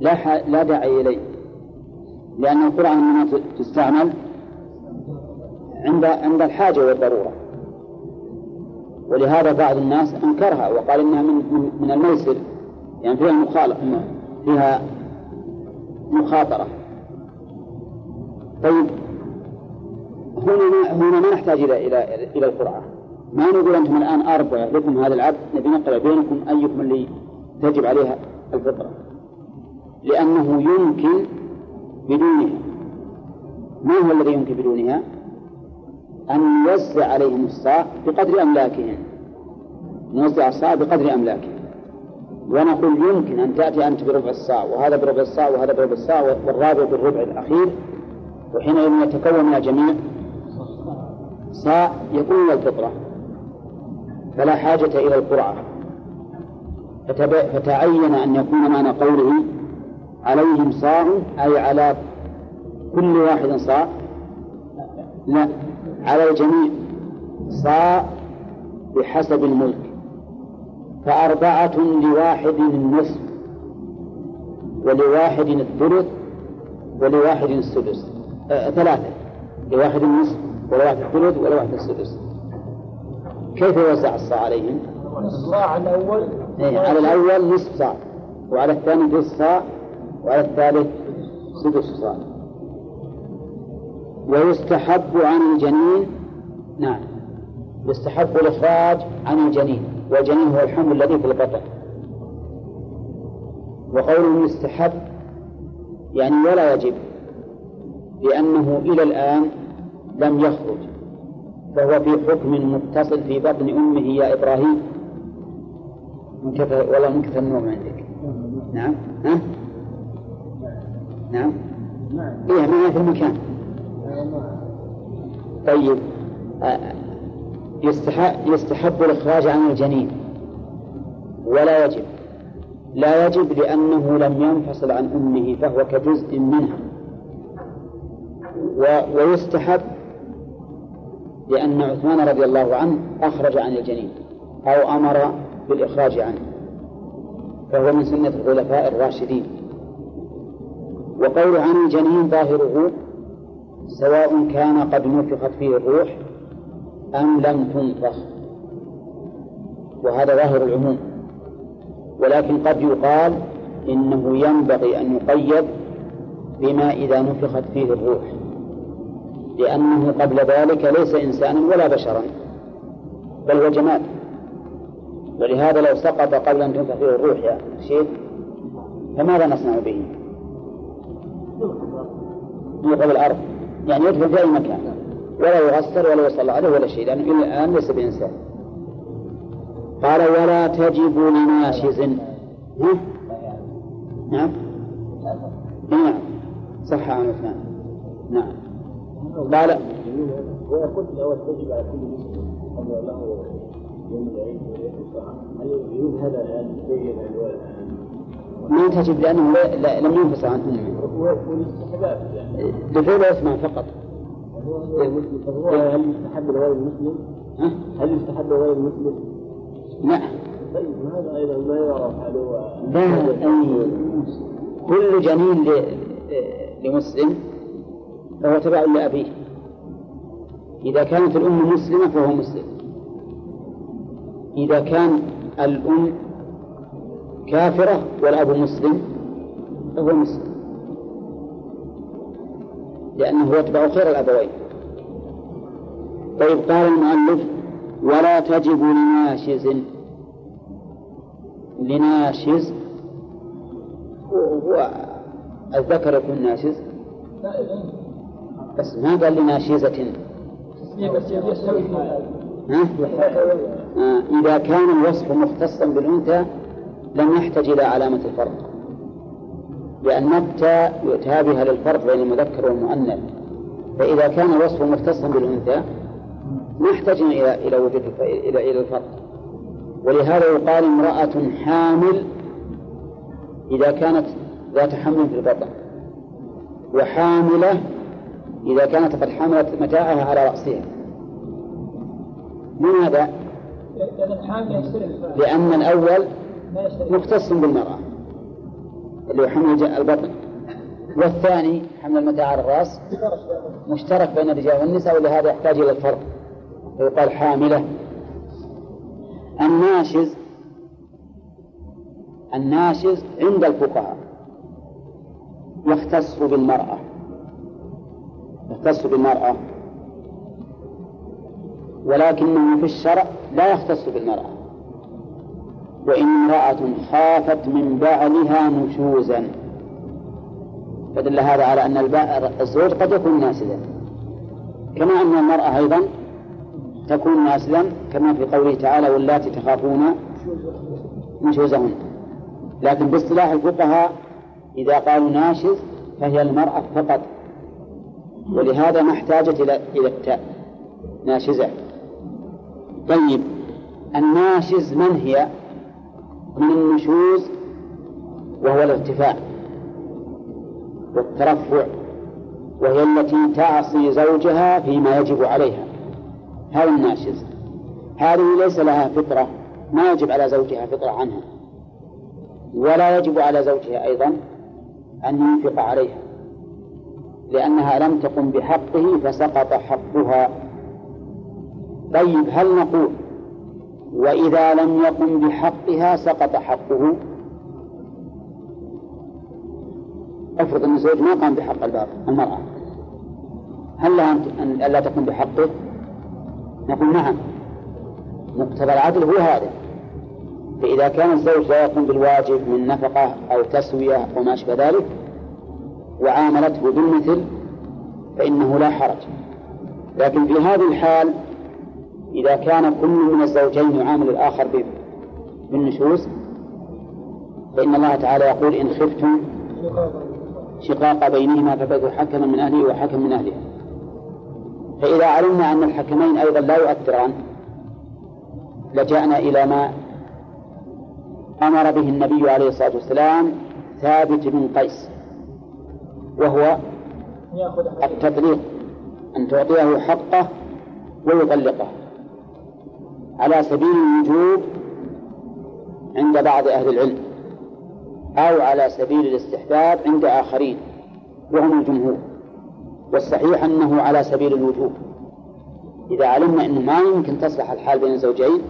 لا. لا داعي إليه. لأن القرعة إنما تستعمل عند عند الحاجة والضرورة. ولهذا بعض الناس أنكرها وقال إنها من من الميسر. يعني فيها مخالفة فيها مخاطرة. طيب هنا هنا ما نحتاج إلى إلى إلى القرعة ما نقول أنتم الآن أربعة لكم هذا العبد نبي نقرأ بينكم أيكم اللي تجب عليها الفطرة. لأنه يمكن بدونها ما هو الذي يمكن بدونها؟ أن نوزع عليهم الصاع بقدر أملاكهم. نوزع الصاع بقدر أملاكهم. ونقول يمكن أن تأتي أنت بربع الصاع وهذا بربع الصاع وهذا بربع الصاع والرابع بالربع الأخير. وحينئذ يتكون من الجميع صاع يكون الفطرة. فلا حاجة إلى القرعة فتعين أن يكون معنى قوله عليهم صاع أي على كل واحد صاع. لا على الجميع صاع بحسب الملك. فأربعة لواحد النصف ولواحد الثلث ولواحد السدس. آه ثلاثة لواحد النصف ولواحد الثلث ولواحد السدس. كيف يوزع الصاع عليهم؟ الصاع الأول. إيه على الأول نصف صاع وعلى الثاني نصف صاع وعلى الثالث سدس صاع. ويستحب عن الجنين نعم يستحب الإخراج عن الجنين والجنين هو الحمل الذي في البطن وقوله يستحب يعني ولا يجب لأنه إلى الآن لم يخرج. فهو في حكم متصل في بطن أمه يا إبراهيم. من كثر والله من كثر النوم عندك نعم. ها؟ نعم. إيه ما في المكان؟ طيب. يستحب, يستحب الإخراج عن الجنين. ولا يجب. لا يجب لأنه لم ينفصل عن أمه فهو كجزء منها. ويستحب لأن عثمان رضي الله عنه أخرج عن الجنين أو أمر بالإخراج عنه فهو من سنة الخلفاء الراشدين. وقول عن الجنين ظاهره سواء كان قد نفخت فيه الروح أم لم تنفخ وهذا ظاهر العموم. ولكن قد يقال إنه ينبغي أن يقيد بما إذا نفخت فيه الروح. لأنه قبل ذلك ليس إنسانا ولا بشرا بل هو جماد. ولهذا لو سقط قبل أن تنفخ فيه الروح يا شيخ فماذا نصنع به؟ يوقف الأرض. يعني يدخل في أي مكان. ولا يغسل ولا يصلى عليه ولا شيء لأنه إلى الآن ليس بإنسان. قال ولا تجب لناشز. ها؟ نعم. نعم. صح عن نعم. وقلت الأول تجب على كل مسلم أن له يوم العيد هذا الآن ما تجب لأنه لا لم ينفصل عن يعني دخول عثمان فقط هل يستحب لغير المسلم؟ هل يستحب لغير المسلم؟ نعم طيب هذا أيضا ما يعرف هو لا كل جنين لمسلم فهو تبع لأبيه. إذا كانت الأم مسلمة فهو مسلم. إذا كان الأم كافرة والأب مسلم فهو مسلم. لأنه يتبع خير الأبوين. طيب قال المؤلف ولا تجب لناشز. لناشز. هو, الذكر يكون ناشز. بس ما قال لناشزة ها؟ آه إذا كان الوصف مختصا بالأنثى لم يحتج إلى علامة الفرق. لأن التاء يؤتى بها للفرق بين المذكر والمؤنث. فإذا كان الوصف مختصا بالأنثى ما احتجنا إلى إلى وجود إلى إلى الفرق. ولهذا يقال امرأة حامل إذا كانت ذات حمل في البطن. وحاملة إذا كانت قد حملت متاعها على رأسها. الحامل يشترك لأن الأول مختص بالمرأة اللي هو حمل البطن. والثاني حمل المتاع على الرأس مشترك بين الرجال والنساء ولهذا يحتاج إلى الفرق. فيقال حاملة. الناشز الناشز عند الفقهاء يختص بالمرأة. يختص بالمرأة. ولكنه في الشرع لا يختص بالمرأة. وإن امرأة خافت من بعلها نشوزا. فدل هذا على أن الزوج قد يكون ناسلا كما أن المرأة أيضا تكون ناسلا كما في قوله تعالى واللاتي تخافون نشوزهن. لكن باصطلاح الفقهاء إذا قالوا ناشز فهي المرأة فقط. ولهذا ما احتاجت إلى إلى التاء. ناشزة. طيب الناشز من هي؟ من النشوز وهو الارتفاع والترفع وهي التي تعصي زوجها فيما يجب عليها. هذا الناشز. هذه ليس لها فطرة. ما يجب على زوجها فطرة عنها. ولا يجب على زوجها أيضا أن ينفق عليها. لأنها لم تقم بحقه فسقط حقها. طيب هل نقول وإذا لم يقم بحقها سقط حقه؟ افرض أن الزوج ما قام بحق الباب المرأة. هل لها أن- ألا تقوم بحقه؟ نقول نعم. مقتضى العدل هو هذا. فإذا كان الزوج لا يقوم بالواجب من نفقة أو تسوية أو ما أشبه ذلك وعاملته بالمثل فإنه لا حرج. لكن في هذه الحال إذا كان كل من الزوجين يعامل الآخر بالنشوز فإن الله تعالى يقول إن خفتم شقاق بينهما فبعثوا حكما من أهله وحكم من أهلها. فإذا علمنا أن الحكمين أيضا لا يؤثران لجأنا إلى ما أمر به النبي عليه الصلاة والسلام ثابت بن قيس. وهو التطليق أن تعطيه حقه ويطلقه. على سبيل الوجوب عند بعض أهل العلم أو على سبيل الاستحباب عند آخرين وهم الجمهور. والصحيح أنه على سبيل الوجوب. إذا علمنا أنه ما يمكن تصلح الحال بين الزوجين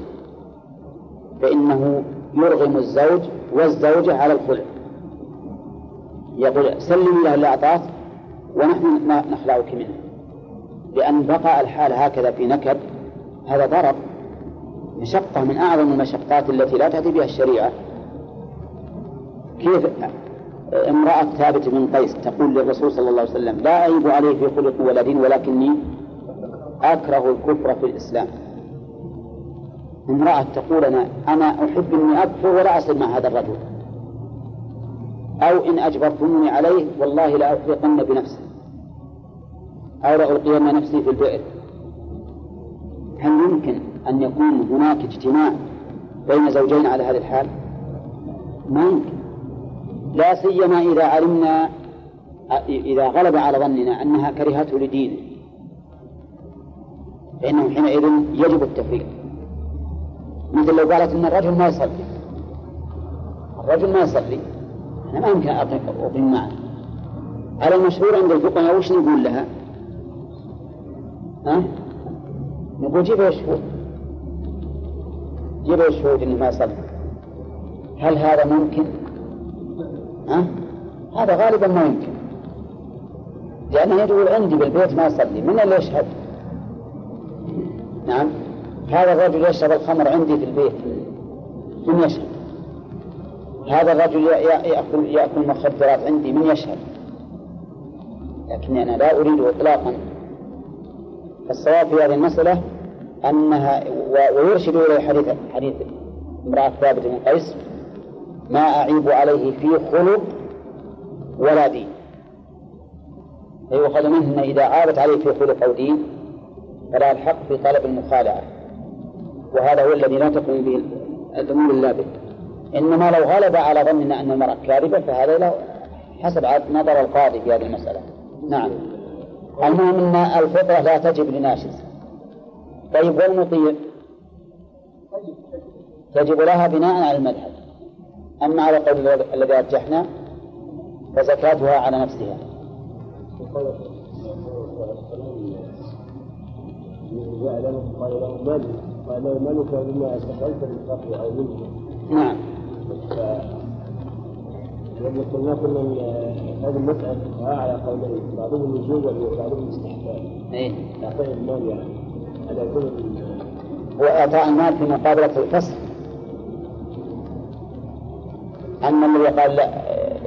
فإنه يرغم الزوج والزوجة على الخلع. يقول سلمي له اللي أعطاك ونحن نخلعك منه. لأن بقاء الحال هكذا في نكد هذا ضرر مشقة من أعظم المشقات التي لا تأتي بها الشريعة. كيف امرأة ثابت بن قيس تقول للرسول صلى الله عليه وسلم لا أعيب عليه في خلق ولا دين ولكني أكره الكفر في الإسلام. امرأة تقول أنا أنا أحب أني أكفر ولا أصل مع هذا الرجل. أو إن أجبرتموني عليه والله لأحرقن بنفسي. أو لألقين نفسي في البئر. هل يمكن أن يكون هناك اجتماع بين زوجين على هذه الحال؟ ما يمكن. لا سيما إذا علمنا إذا غلب على ظننا أنها كرهته لدينه. فإنه حينئذ يجب التفريق. مثل لو قالت أن الرجل ما يصلي. الرجل ما يصلي. أنا يمكن أقيم معه على المشهور عند الفقهاء وش نقول لها؟ ها؟ نقول جيبوا الشهود جيبوا الشهود انه ما يصلي هل هذا ممكن؟ ها؟ هذا غالبا ما يمكن لأنه يقول عندي بالبيت ما يصلي من اللي يشهد؟ نعم هذا الرجل يشرب الخمر عندي في البيت من يشهد؟ هذا الرجل يأكل يأكل مخدرات عندي من يشهد؟ لكني أنا لا أريد إطلاقا. الصواب في هذه المسألة أنها ويرشد إلى حديث حديث امرأة ثابت بن قيس ما أعيب عليه في خلق ولا دين. فيؤخذ منه إذا عابت عليه في خلق أو دين فلا الحق في طلب المخالعة. وهذا هو الذي لا تقوم به الأمور اللابد إنما لو غلب على ظننا أن المرأة كاذبة فهذا له حسب نظر القاضي في هذه المسألة. نعم. المهم أن الفطرة لا تجب لناشز. طيب والمطيع تجب لها بناء على المذهب. أما على القول الذي رجحنا فزكاتها على نفسها. نعم. قلنا كنا هذه المسألة على قولين بعضهم الوجوب وبعضهم الاستحباب إيه؟ إعطاء المال يعني هذا يكون وإعطاء المال في مقابلة الفصل أما الذي قال لا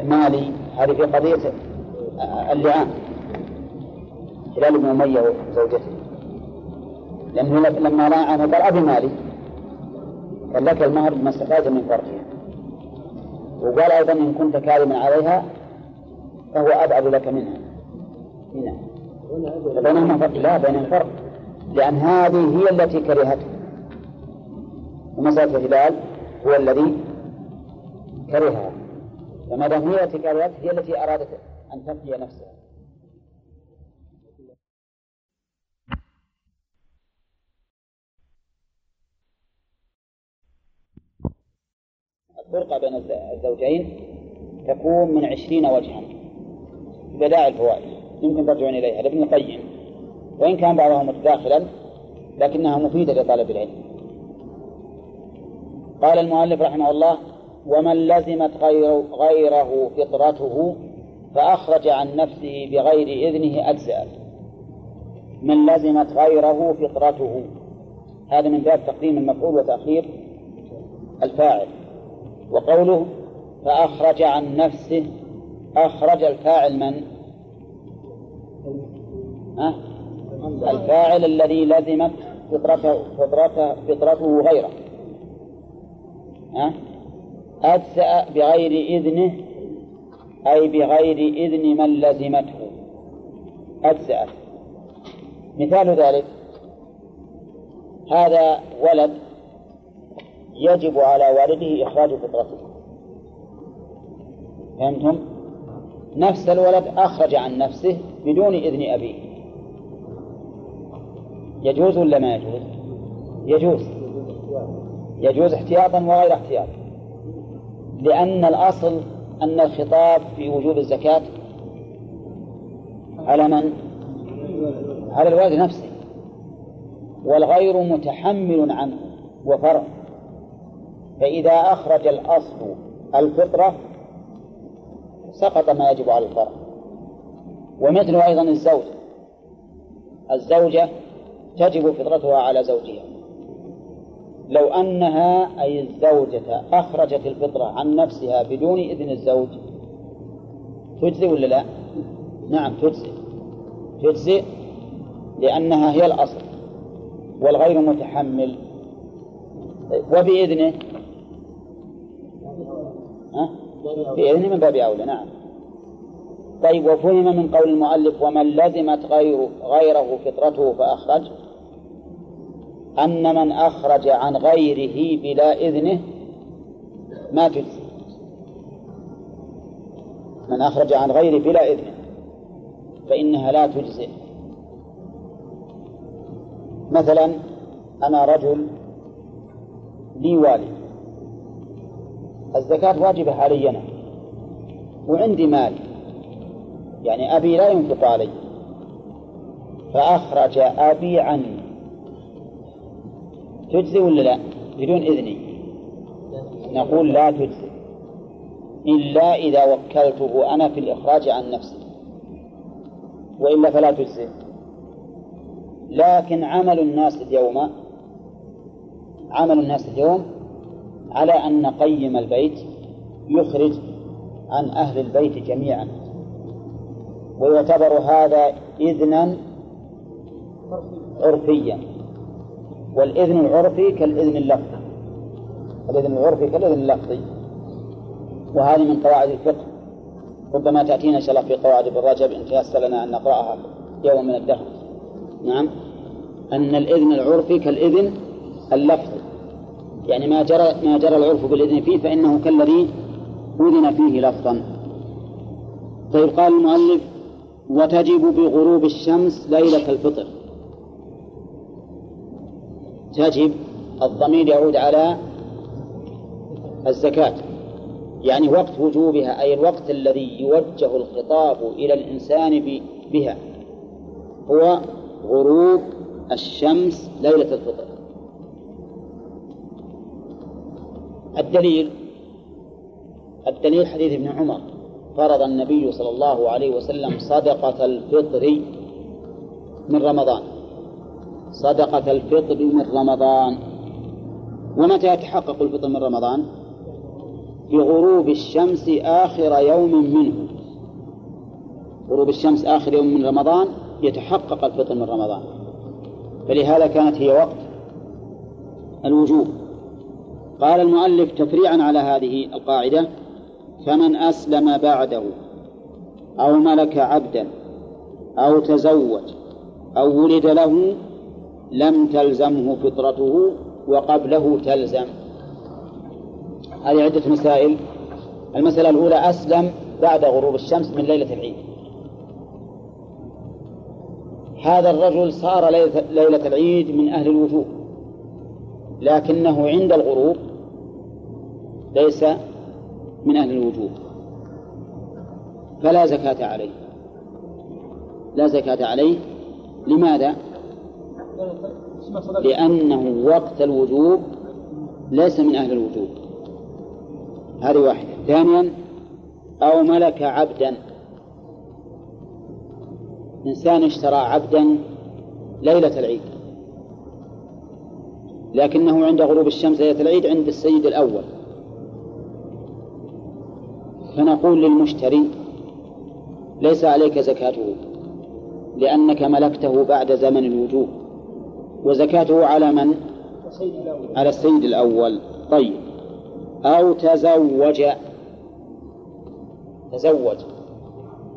مالي هذه في قضية اللعان هلال بن أمية وزوجته لأنه لما راى عنه قال أبي مالي قال لك المهر بما استفاد من فرجها وقال أيضا إن كنت كارما عليها فهو أبعد لك منها. نعم فبينهما فرق لا بينهم فرق لأن هذه هي التي كرهته ومسألة الهلال هو الذي كرهها. فما دام هي التي كرهته هي التي أرادت أن تبقي نفسها. الفرقة بين الزوجين تكون من عشرين وجها في بدائع الفوائد. يمكن ترجعون إليها لابن القيم. وإن كان بعضها متداخلا لكنها مفيدة لطالب العلم. قال المؤلف رحمه الله ومن لزمت غير غيره فطرته فأخرج عن نفسه بغير إذنه أجزأت من لزمت غيره فطرته. هذا من باب تقديم المفعول وتأخير الفاعل. وقوله فأخرج عن نفسه أخرج الفاعل من؟ أه؟ الفاعل الذي لزمت فطرته فطرته فطرته غيره أه؟ أجزأ بغير إذنه أي بغير إذن من لزمته أجزأت مثال ذلك هذا ولد يجب على والده إخراج فطرته. فهمتم؟ نفس الولد أخرج عن نفسه بدون إذن أبيه. يجوز ولا ما يجوز؟ يجوز. يجوز احتياطا وغير احتياط. لأن الأصل أن الخطاب في وجوب الزكاة على من؟ على الوالد نفسه. والغير متحمل عنه. وفرع. فإذا أخرج الأصل الفطرة سقط ما يجب على الفرع. ومثل أيضا الزوجة. الزوجة تجب فطرتها على زوجها. لو أنها أي الزوجة أخرجت الفطرة عن نفسها بدون إذن الزوج تجزي ولا لا؟ نعم تجزي تجزي لأنها هي الأصل والغير متحمل. طيب وبإذنه؟ ها؟ بإذنه من باب أولى نعم. طيب وفهم من قول المؤلف ومن لزمت غير غيره فطرته فأخرج. أن من أخرج عن غيره بلا إذنه ما تجزي. من أخرج عن غيره بلا إذنه فإنها لا تجزئ. مثلا أنا رجل لي والد. الزكاة واجبة علي أنا. وعندي مال. يعني أبي لا ينفق علي. فأخرج أبي عني تجزي ولا لا؟ بدون إذني. نقول لا تجزي. إلا إذا وكلته أنا في الإخراج عن نفسي. وإلا فلا تجزي. لكن عمل الناس اليوم عمل الناس اليوم على أن قيم البيت يخرج عن أهل البيت جميعا. ويعتبر هذا إذنا عرفيا. والإذن العرفي كالإذن اللفظي. الإذن العرفي كالإذن اللفظي. وهذه من قواعد الفقه. ربما تأتينا إن شاء الله في قواعد ابن رجب إن تيسر لنا أن نقرأها يوم من الدهر. نعم. أن الإذن العرفي كالإذن اللفظي. يعني ما جرى ما جرى العرف بالإذن فيه فإنه كالذي أذن فيه لفظا. طيب قال المؤلف وتجب بغروب الشمس ليلة الفطر. تجب الضمير يعود على الزكاة. يعني وقت وجوبها أي الوقت الذي يوجه الخطاب إلى الإنسان بها هو غروب الشمس ليلة الفطر. الدليل الدليل حديث ابن عمر. فرض النبي صلى الله عليه وسلم صدقة الفطر من رمضان. صدقة الفطر من رمضان. ومتى يتحقق الفطر من رمضان؟ بغروب الشمس آخر يوم منه. غروب الشمس آخر يوم من رمضان يتحقق الفطر من رمضان. فلهذا كانت هي وقت الوجوب. قال المؤلف تفريعا على هذه القاعدة فمن أسلم بعده أو ملك عبدا أو تزوج أو ولد له لم تلزمه فطرته وقبله تلزم. هذه عدة مسائل. المسألة الأولى أسلم بعد غروب الشمس من ليلة العيد. هذا الرجل صار ليلة العيد من أهل الوجوب لكنه عند الغروب ليس من أهل الوجوب. فلا زكاة عليه. لا زكاة عليه. لماذا؟ لأنه وقت الوجوب ليس من أهل الوجوب. هذه واحدة. ثانيا أو ملك عبدا. إنسان اشترى عبدا ليلة العيد. لكنه عند غروب الشمس ليلة العيد عند السيد الأول. فنقول للمشتري ليس عليك زكاته لأنك ملكته بعد زمن الوجوب وزكاته على من؟ على السيد الأول. طيب. أو تزوج. تزوج.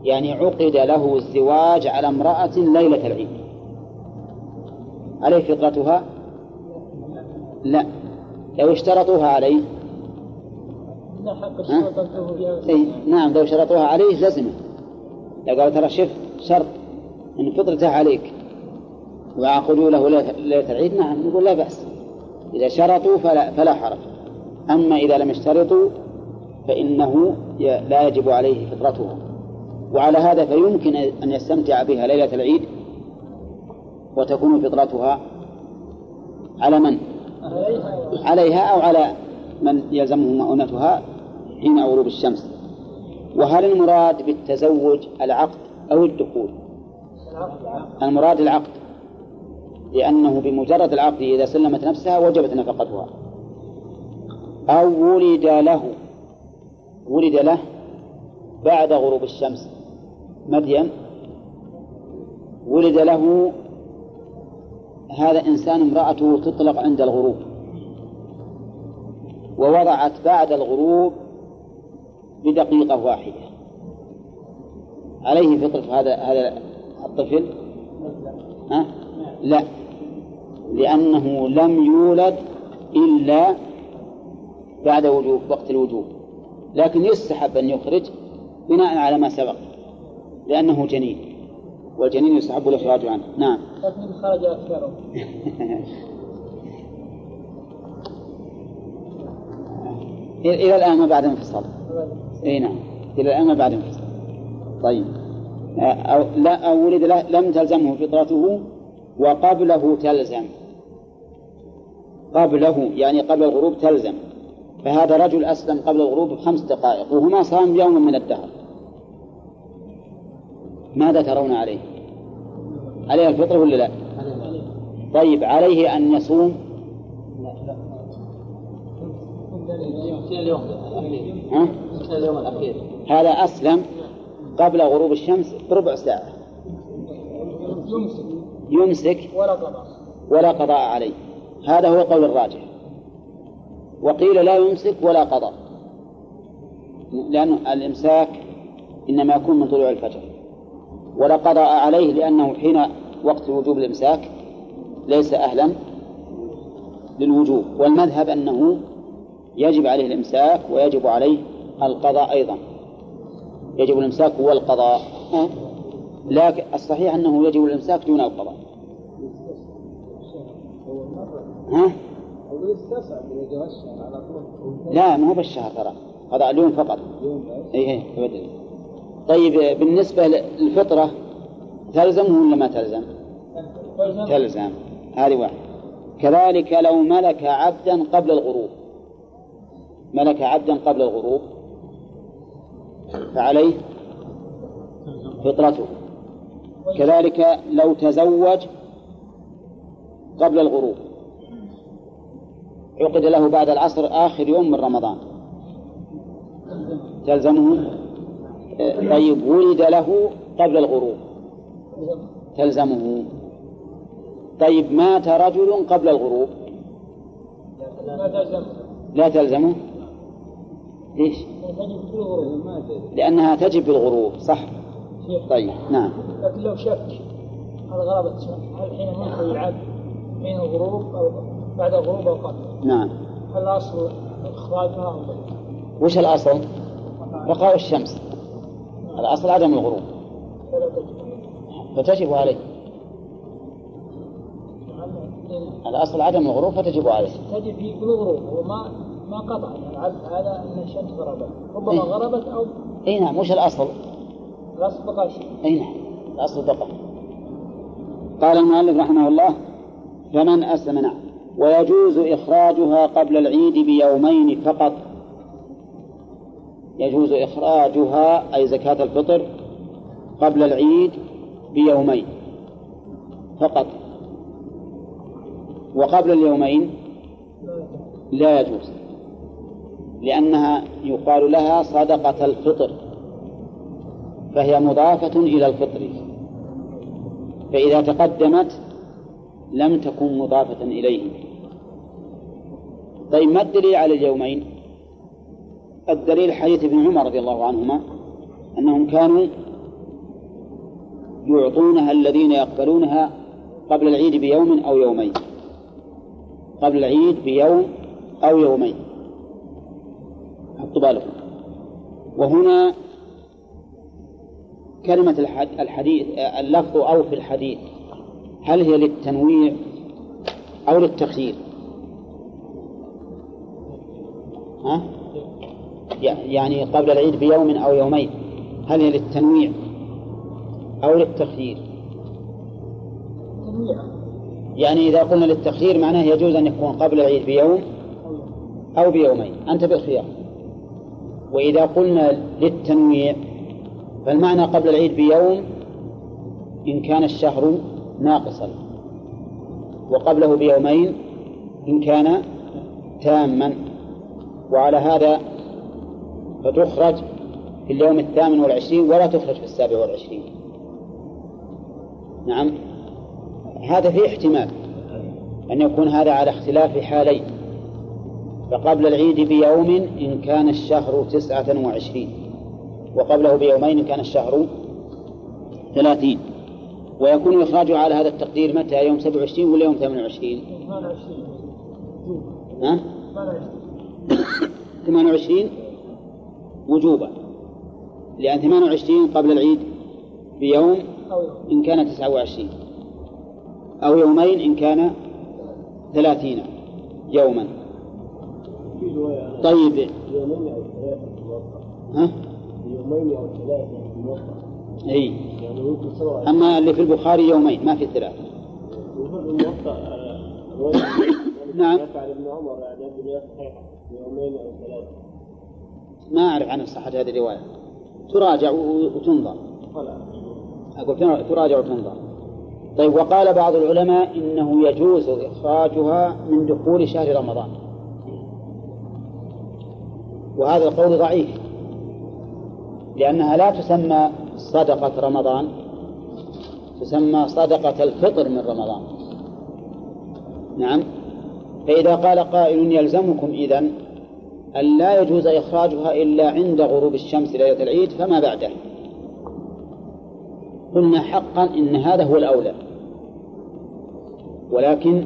يعني عقد له الزواج على امرأة ليلة العيد. عليه فطرتها؟ لا. لو اشترطوها عليه أي نعم لو شرطوها عليه لزمه لو قالوا ترى شف شرط إن فطرته عليك وعقدوا له ليلة العيد نعم نقول لا بأس. إذا شرطوا فلا, فلا حرج. أما إذا لم يشترطوا فإنه لا يجب عليه فطرتها وعلى هذا فيمكن أن يستمتع بها ليلة العيد وتكون فطرتها على من؟ عليها أو على من يلزمه مؤونتها؟ حين غروب الشمس. وهل المراد بالتزوج العقد أو الدخول؟ المراد العقد لأنه بمجرد العقد إذا سلمت نفسها وجبت نفقتها. أو ولد له ولد له بعد غروب الشمس. مدين ولد له هذا إنسان امرأته تطلق عند الغروب. ووضعت بعد الغروب بدقيقة واحدة. عليه فطرة هذا هذا الطفل؟ ها؟ لا. لأنه لم يولد إلا بعد وجوب وقت الوجوب. لكن يستحب أن يخرج بناء على ما سبق لأنه جنين والجنين يستحب الإخراج عنه. نعم. لكن خرج أكثره. <laughs> إلى الآن ما بعد انفصال اي نعم. إلى الآن ما بعد انفصال طيب أو لا أو ولد له لم تلزمه فطرته وقبله تلزم. قبله يعني قبل الغروب تلزم. فهذا رجل أسلم قبل الغروب بخمس دقائق وهما صام يوما من الدهر. ماذا ترون عليه؟ عليه الفطر ولا لا؟ طيب عليه أن يصوم. ها؟ اليوم الأخير. هذا أسلم قبل غروب الشمس بربع ساعة. يمسك يمسك ولا قضاء. ولا قضاء عليه. هذا هو قول الراجح. وقيل لا يمسك ولا قضاء. لأن الإمساك إنما يكون من طلوع الفجر. ولا قضاء عليه لأنه حين وقت وجوب الإمساك ليس أهلا للوجوب. والمذهب أنه يجب عليه الإمساك ويجب عليه القضاء أيضا. يجب الإمساك والقضاء. لكن الصحيح أنه يجب الإمساك دون القضاء. ها؟ لا ما هو بالشهر ترى. هذا اليوم فقط. اي أبدا. طيب بالنسبة للفطرة تلزمه ولا ما تلزم؟ تلزم. هذه واحد. كذلك لو ملك عبدا قبل الغروب. ملك عبدا قبل الغروب. فعليه فطرته. كذلك لو تزوج قبل الغروب. عقد له بعد العصر آخر يوم من رمضان. تلزمه؟ طيب ولد له قبل الغروب. تلزمه. طيب مات رجل قبل الغروب. لا تلزمه. ليش؟ لأنها تجب في الغروب صح؟ طيب نعم. لكن لو شك هل الشمس هل حين منتهي العبد حين الغروب أو بعد الغروب أو قبل؟ نعم. هل الأصل إخراجها أو؟ وش الأصل؟ بقاء الشمس. الأصل عدم الغروب. فتجب عليه. الأصل عدم الغروب فتجب عليه. تجب في كل غروب هو ما قطع. يعني العبد هذا أن الشمس غربت. ربما إيه. غربت أو أي نعم وش الأصل؟ الأصل بقاء الشمس أي نعم الأصل بقاء قال المؤلف رحمه الله فمن أسلم نعم. ويجوز إخراجها قبل العيد بيومين فقط. يجوز إخراجها أي زكاة الفطر قبل العيد بيومين فقط. وقبل اليومين لا يجوز. لأنها يقال لها صدقة الفطر فهي مضافة إلى الفطر. فإذا تقدمت لم تكن مضافة إليه طيب ما الدليل على اليومين؟ الدليل حديث ابن عمر رضي الله عنهما أنهم كانوا يعطونها الذين يقبلونها قبل العيد بيوم أو يومين. قبل العيد بيوم أو يومين. حطوا بالكم وهنا كلمة الح- الحديث اللفظ أو في الحديث هل هي للتنويع أو للتخيير؟ ها؟ يعني قبل العيد بيوم أو يومين هل هي للتنويع أو للتخيير؟ يعني إذا قلنا للتخيير معناه يجوز أن يكون قبل العيد بيوم أو بيومين أنت بالخيار وإذا قلنا للتنويع فالمعنى قبل العيد بيوم إن كان الشهر ناقصا وقبله بيومين إن كان تاما وعلى هذا فتخرج في اليوم الثامن والعشرين ولا تخرج في السابع والعشرين. نعم هذا فيه احتمال أن يكون هذا على اختلاف حالين. فقبل العيد بيوم إن كان الشهر تسعة وعشرين. وقبله بيومين إن كان الشهر ثلاثين. ويكون إخراجه على هذا التقدير متى؟ يوم سبع وعشرين ولا يوم ثمان وعشرين؟ 28 ها؟ 28 ثمان وعشرين وجوبا. لأن ثمان وعشرين قبل العيد بيوم إن كان تسعة وعشرين. أو يومين إن كان ثلاثين يوما. طيب. يومين في الموقع ها؟ يومين يعني ممكن سبعة أما اللي في البخاري يومين ما في رواية نعم. ما أعرف عن صحة هذه الرواية. تراجع وتنظر. تر- تراجع وتنظر. طيب وقال بعض العلماء إنه يجوز إخراجها من دخول شهر رمضان. وهذا القول ضعيف. لأنها لا تسمى صدقة رمضان تسمى صدقة الفطر من رمضان. نعم. فإذا قال قائل يلزمكم إذن أن لا يجوز إخراجها إلا عند غروب الشمس ليلة العيد فما بعده. قلنا حقا إن هذا هو الأولى. ولكن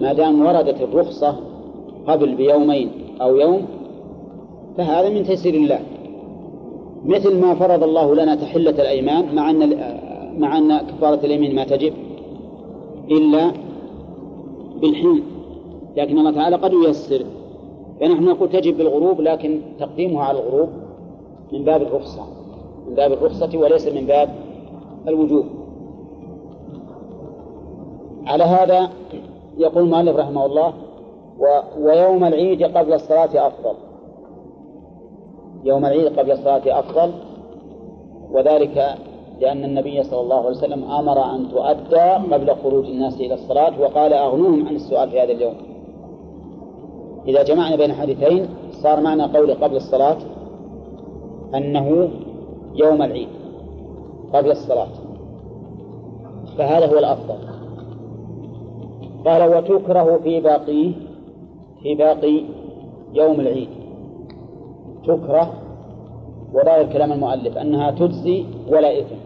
ما دام وردت الرخصة قبل بيومين أو يوم فهذا من تيسير الله. مثل ما فرض الله لنا تحلة الأيمان مع أن مع أن كفارة اليمين ما تجب إلا بالحين لكن الله تعالى قد ييسر. فنحن نقول تجب بالغروب لكن تقديمها على الغروب من باب الرخصة. من باب الرخصة وليس من باب الوجوب. على هذا يقول المؤلف رحمه الله و ويوم العيد قبل الصلاة أفضل. يوم العيد قبل الصلاة أفضل وذلك لأن النبي صلى الله عليه وسلم أمر أن تؤدى قبل خروج الناس إلى الصلاة وقال أغنوهم عن السؤال في هذا اليوم. إذا جمعنا بين الحديثين صار معنى قول قبل الصلاة أنه يوم العيد قبل الصلاة. فهذا هو الأفضل. قال وتكره في باقيه في باقي يوم العيد. تكره وظاهر كلام المؤلف أنها تجزي ولا إثم.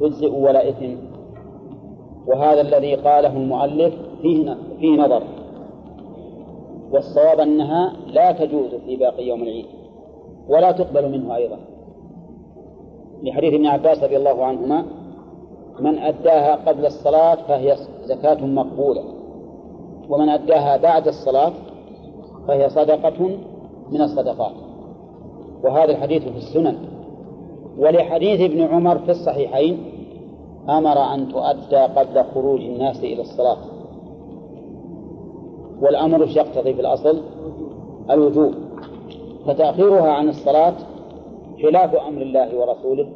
تجزئ ولا إثم. وهذا الذي قاله المؤلف فيه فيه نظر. والصواب أنها لا تجوز في باقي يوم العيد ولا تقبل منه أيضا. لحديث ابن عباس رضي الله عنهما من أداها قبل الصلاة فهي زكاة مقبولة ومن أداها بعد الصلاة فهي صدقة من الصدقات. وهذا الحديث في السنن. ولحديث ابن عمر في الصحيحين أمر أن تؤدى قبل خروج الناس إلى الصلاة. والأمر يقتضي في الأصل الوجوب. فتأخيرها عن الصلاة خلاف أمر الله ورسوله.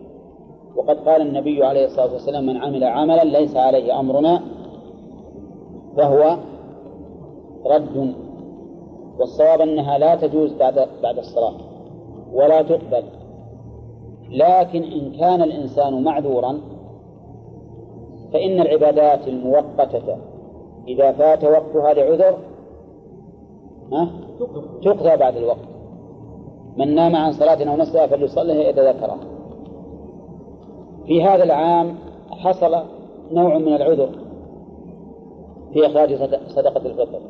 وقد قال النبي عليه الصلاة والسلام من عمل عملا ليس عليه أمرنا فهو رد والصواب أنها لا تجوز بعد بعد الصلاة ولا تقبل. لكن إن كان الإنسان معذورا فإن العبادات المؤقتة إذا فات وقتها لعذر تقضى بعد الوقت. من نام عن صلاة أو نسيها فليصليها إذا ذكرها في هذا العام حصل نوع من العذر في إخراج صدقة الفطر.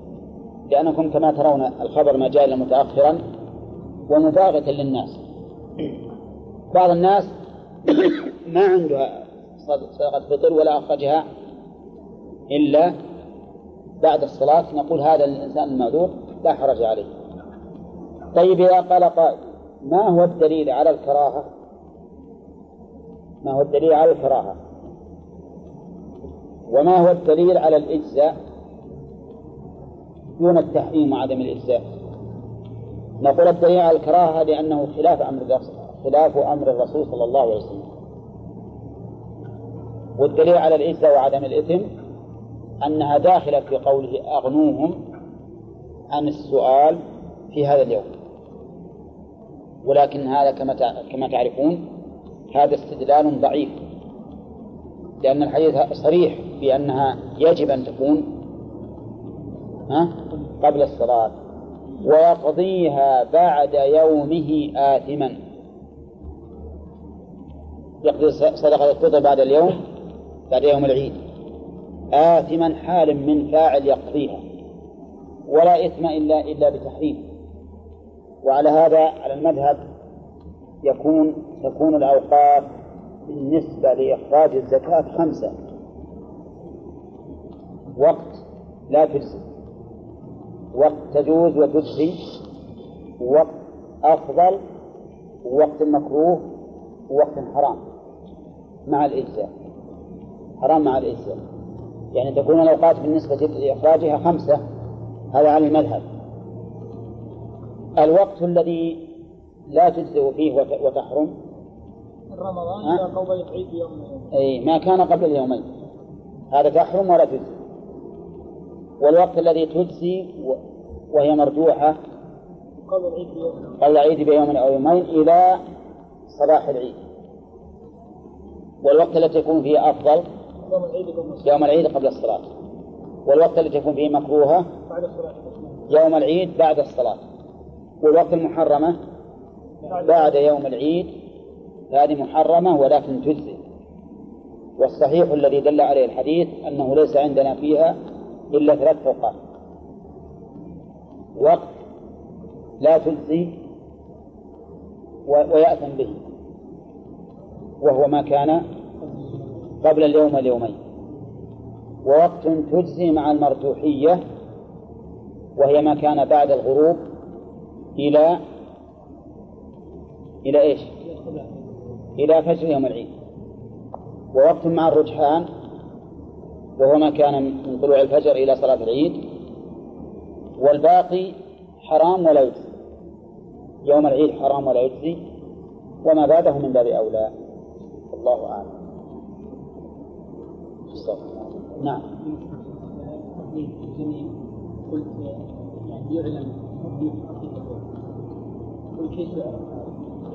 لأنكم كما ترون الخبر ما جاء متأخرا ومباغتا للناس. بعض الناس ما عنده صدقة فطر ولا أخرجها إلا بعد الصلاة. نقول هذا الإنسان المعذور لا حرج عليه. طيب إذا قال قائل ما هو الدليل على الكراهة؟ ما هو الدليل على الكراهة؟ وما هو الدليل على الإجزاء؟ دون التحريم وعدم الإجزاء نقول الدليل على الكراهة لأنه خلاف أمر خلاف أمر الرسول صلى الله عليه وسلم. والدليل على الإجزاء وعدم الإثم أنها داخلة في قوله أغنوهم عن السؤال في هذا اليوم. ولكن هذا كما كما تعرفون هذا استدلال ضعيف لأن الحديث صريح بأنها يجب أن تكون ها؟ قبل الصلاة. ويقضيها بعد يومه آثما. يقضي صدقة الفطر بعد اليوم بعد يوم العيد. آثما حال من فاعل يقضيها. ولا إثم إلا إلا بتحريم. وعلى هذا على المذهب يكون تكون الأوقات بالنسبة لإخراج الزكاة خمسة. وقت لا تجزي. وقت تجوز وتجزي وقت أفضل ووقت مكروه ووقت حرام مع الإجزاء. حرام مع الإجزاء. يعني تكون الأوقات بالنسبة لإخراجها خمسة هذا على المذهب. الوقت الذي لا تجزئ فيه وتحرم. رمضان إذا قضيت عيد يوم أي ما كان قبل اليومين. هذا تحرم ولا تجزي والوقت الذي تجزي وهي مرجوحة قبل العيد بيوم أو يومين إلى صباح العيد. والوقت الذي يكون فيه أفضل يوم العيد قبل الصلاة. والوقت الذي تكون فيه مكروهة يوم العيد بعد الصلاة. والوقت المحرمة بعد يوم العيد هذه محرمة ولكن تجزي. والصحيح الذي دل عليه الحديث أنه ليس عندنا فيها إلا ثلاث أوقات وقت لا تجزي ويأثم به. وهو ما كان قبل اليوم اليومين ووقت تجزي مع المرجوحية وهي ما كان بعد الغروب إلى إلى إيش؟ إلى فجر يوم العيد. ووقت مع الرجحان وهو ما كان من طلوع الفجر إلى صلاة العيد والباقي حرام ولا يجزي. يوم العيد حرام ولا يجزي وما بعده من باب أولى. الله أعلم. نعم.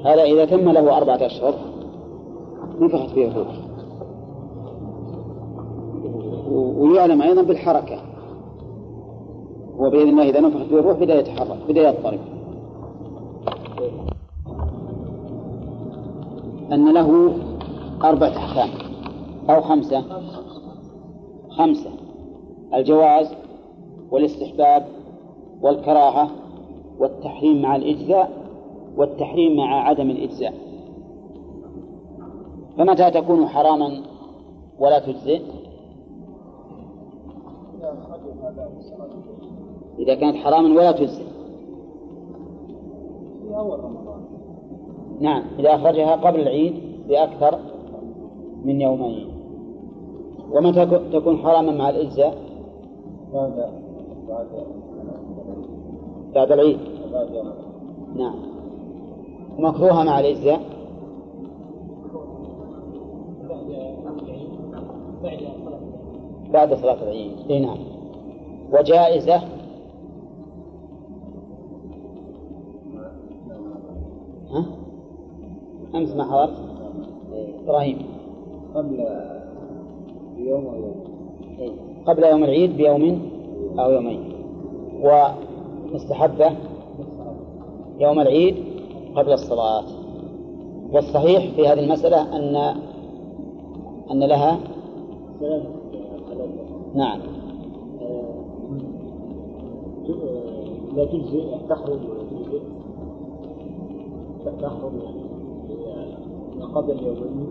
هذا إذا تم له أربعة أشهر نفخت فيه الروح ويعلم أيضا بالحركة. وبإذن الله إذا نفخت فيه الروح بدأ يتحرك بدأ يضطرب أن له أربعة أحكام أو خمسة. خمسة. الجواز والاستحباب والكراهة والتحريم مع الإجزاء والتحريم مع عدم الإجزاء. فمتى تكون حراما ولا تجزئ؟ إذا كانت حراما ولا تجزئ. نعم إذا أخرجها قبل العيد بأكثر من يومين. ومتى تكون حراما مع الإجزاء؟ بعد العيد. نعم. ومكروهة مع الإجزاء؟ بعد صلاة العيد. إي نعم. وجائزة. ها؟ أمس ما حضرت؟ إبراهيم. قبل يوم أو يوم. إيه. قبل يوم العيد بيوم أو يومين. ومستحبة يوم العيد قبل الصلاة. والصحيح في هذه المسألة أن أن لها نعم. لا تجزي تخرج تخرج ما قبل اليومين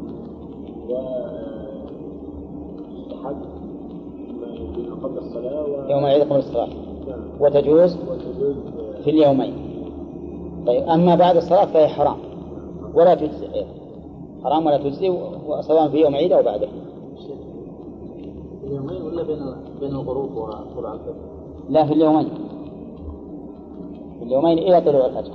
وتستحب ما قبل الصلاة و... يوم العيد قبل الصلاة نعم. وتجوز في اليومين طيب أما بعد الصلاة فهي حرام ولا تجزي. حرام ولا تجزي سواء في يوم العيد أو بعده اليومين ولا بين بين الغروب وطلوع الفجر؟ لا في اليومين في اليومين إلى طلوع الفجر.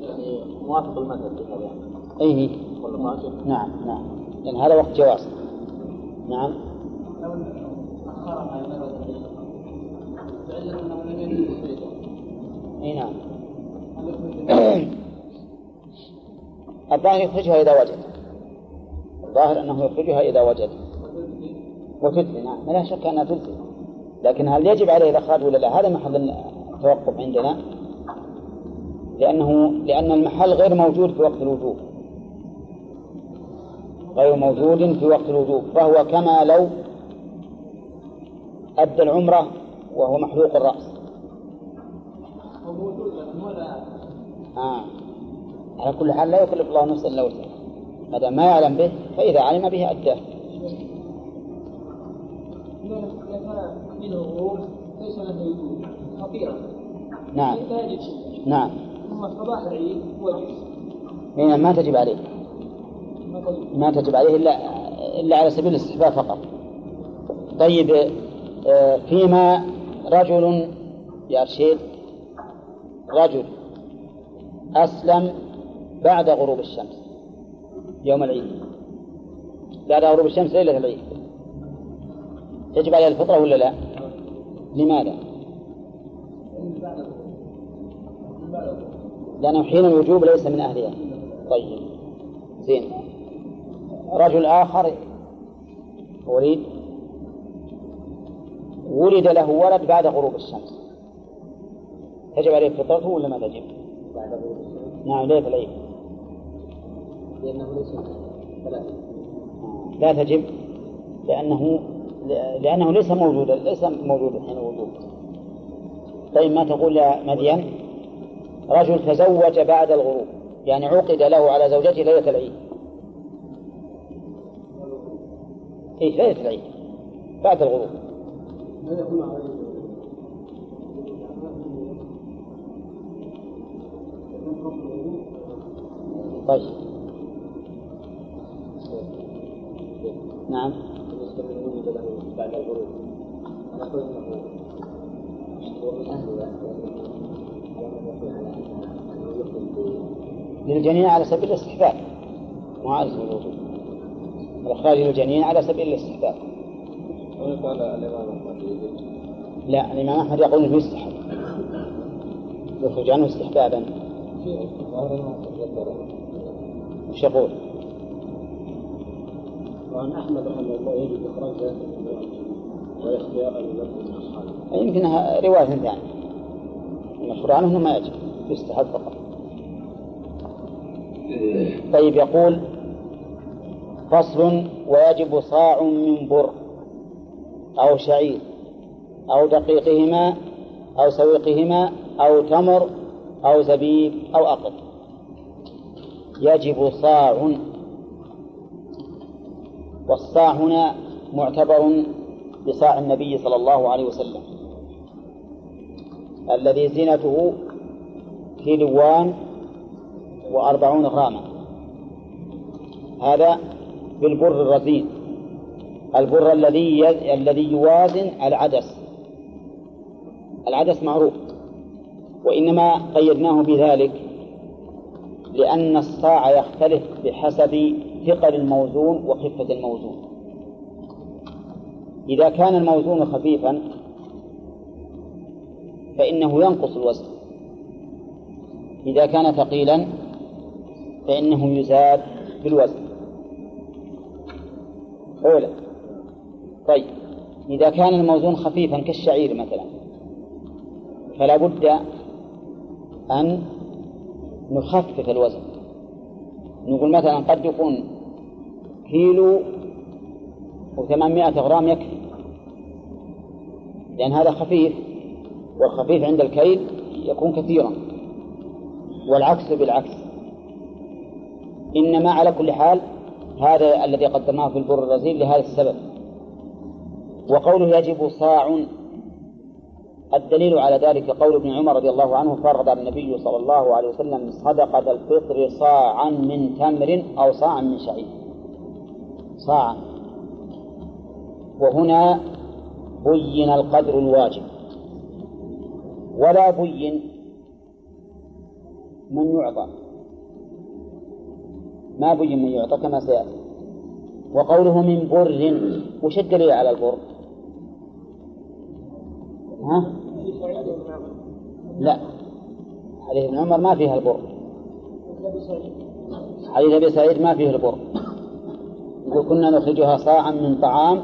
يعني موافق المذهب. في هذا يعني أيه. ولا راجح؟ نعم نعم. لأن هذا وقت جواز. نعم. لو أخرها أنه لم يجد أي نعم. <coughs> الظاهر يخرجها إذا وجد. الظاهر أنه يخرجها إذا وجد. وتجزي نعم لا شك أنها تجزي لكن هل يجب عليه الإخراج ولا لا؟ هذا محل التوقف عندنا لأنه لأن المحل غير موجود في وقت الوجوب غير موجود في وقت الوجوب فهو كما لو أدى العمرة وهو محلوق الرأس آه. على كل حال لا يكلف الله نفسا الا وسعها ما دام ما يعلم به فاذا علم به اداه ليس له خطيرة. نعم. لا يجد شيء. نعم. ثم صباح العيد وجد هنا ما تجب عليه. ما تجد ما تجب عليه إلا إلا على سبيل الاستحباب فقط. طيب آه، فيما رجل يا رشيد رجل أسلم بعد غروب الشمس يوم العيد. بعد غروب الشمس ليلة العيد. يجب عليه الفطرة ولا لا؟ لماذا؟ لأنه حين الوجوب ليس من أهلها. طيب. زين. رجل آخر وليد ولد له ولد بعد غروب الشمس. تجب عليه فطرته ولا ما تجب؟ بعد غروب الشمس. نعم ليلة العيد. لأنه ليس ثلاثة لا تجب. لأنه لأنه ليس موجودا ليس موجودا حين الوجود. طيب ما تقول يا مدين؟ رجل تزوج بعد الغروب. يعني عقد له على زوجته ليلة العيد. إيه ليلة العيد. بعد الغروب. طيب. نعم. بعد الغروب للجنين على سبيل الاستحباب. مو على سبيل الوجوب الإخراج للجنين على سبيل الاستحباب. أحمد لا الإمام أحمد يقول إنه يستحب. يخرج عنه استحبابا. وش يقول؟ وعن أحمد رحمه الله يجب اخراج ذات واختيارا لنفسه من اصحابه يمكنها رواية ثانية. المشهور عنه ما يجب يستحب فقط. طيب يقول فصل ويجب صاع من بر أو شعير أو دقيقهما أو سويقهما أو تمر أو زبيب أو أقط. يجب صاع. والصاع هنا معتبر بصاع النبي صلى الله عليه وسلم. الذي زينته كيلوان وأربعون غراما. هذا بالبر الرزين. البر الذي الذي يوازن العدس. العدس معروف. وإنما قيدناه بذلك لأن الصاع يختلف بحسب ثقل الموزون وخفة الموزون. إذا كان الموزون خفيفا فإنه ينقص الوزن. إذا كان ثقيلا فإنه يزاد بالوزن أولى طيب إذا كان الموزون خفيفا كالشعير مثلا فلا بد أن نخفف الوزن. نقول مثلا قد يكون كيلو وثمانمائة غرام يكفي لأن هذا خفيف. والخفيف عند الكيل يكون كثيرا والعكس بالعكس. إنما على كل حال هذا الذي قدمناه في البر الرزيل لهذا السبب. وقوله يجب صاع الدليل على ذلك قول ابن عمر رضي الله عنه فرض النبي صلى الله عليه وسلم صدقة الفطر صاعا من تمر أو صاعا من شعير. صاعا. وهنا بين القدر الواجب. ولا بين من يعطى. ما بين من يعطى كما سيأتي. وقوله من بر وش الدليل على البر؟ ها؟ لا. حديث ابن عمر ما فيها البر. حديث أبي سعيد ما فيه البر. يقول كنا نخرجها صاعا من طعام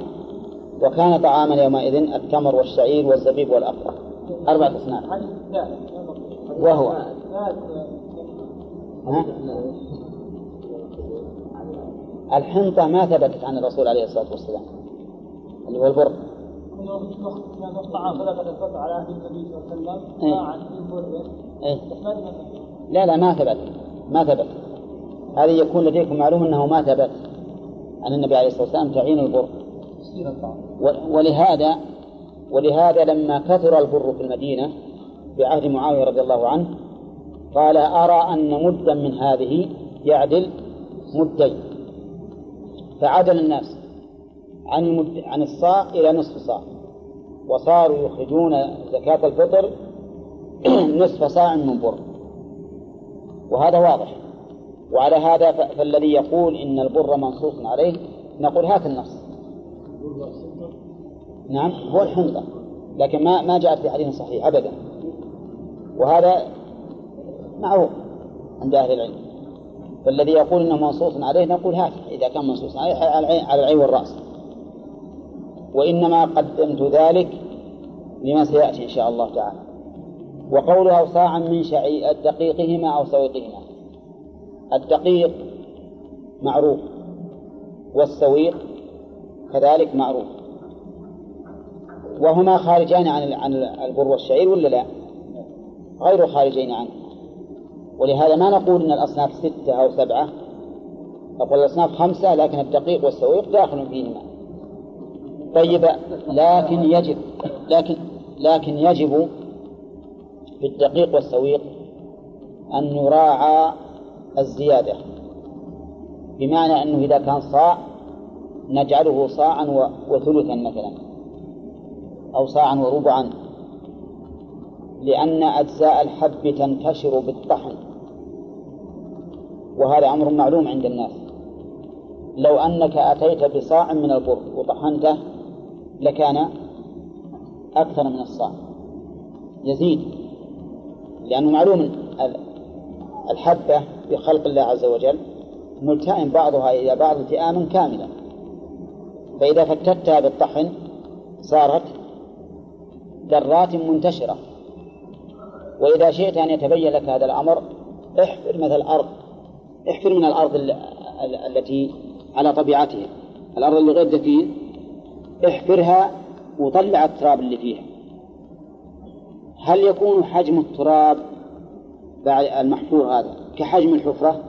وكان طعاما يومئذ التمر والشعير والزبيب والأقرع أربعة أصناف. وهو. ها؟ الحنطة ما ثبتت عن الرسول عليه الصلاة والسلام. اللي هو البر. إيه. إيه؟ لا لا ما ثبت. ما ثبت. هذه يكون لديكم معلوم أنه ما ثبت عن النبي عليه الصلاة والسلام تعيين البر. ولهذا ولهذا لما كثر البر في المدينة بعهد معاوية رضي الله عنه قال أرى أن مدا من هذه يعدل مدين. فعدل الناس عن المد... عن الصاع إلى نصف صاع وصاروا يخرجون زكاة الفطر <clears throat> نصف صاع من بر. وهذا واضح. وعلى هذا فالذي يقول إن البر منصوص عليه نقول هات النص. نعم هو الحنطة لكن ما ما جاءت في حديث صحيح أبدا. وهذا معروف عند أهل العلم. فالذي يقول إنه منصوص عليه نقول هات إذا كان منصوص عليه على العين, والرأس. وإنما قدمت ذلك لما سيأتي إن شاء الله تعالى. وقولها صاعا من شعير دقيقهما أو سويقهما. الدقيق معروف والسويق كذلك معروف. وهما خارجان عن عن البر والشعير ولا لا؟ غير خارجين عنه. ولهذا ما نقول إن الأصناف ستة أو سبعة. نقول الأصناف خمسة لكن الدقيق والسويق داخل فيهما. طيب لكن يجب لكن لكن يجب في الدقيق والسويق أن يراعى الزيادة. بمعنى أنه إذا كان صاع نجعله صاعا وثلثا مثلا. أو صاعا وربعا لأن أجزاء الحب تنتشر بالطحن. وهذا أمر معلوم عند الناس. لو أنك أتيت بصاع من البر وطحنته لكان أكثر من الصاع. يزيد لأنه معلوم الحبة بخلق الله عز وجل ملتئم بعضها إلى بعض التئاما كاملا فإذا فتتها بالطحن صارت ذرات منتشرة. وإذا شئت أن يتبين لك هذا الأمر احفر مثل الأرض. احفر من الأرض التي على طبيعتها. الأرض اللي غير ذكية احفرها وطلع التراب اللي فيها. هل يكون حجم التراب المحفور هذا كحجم الحفرة؟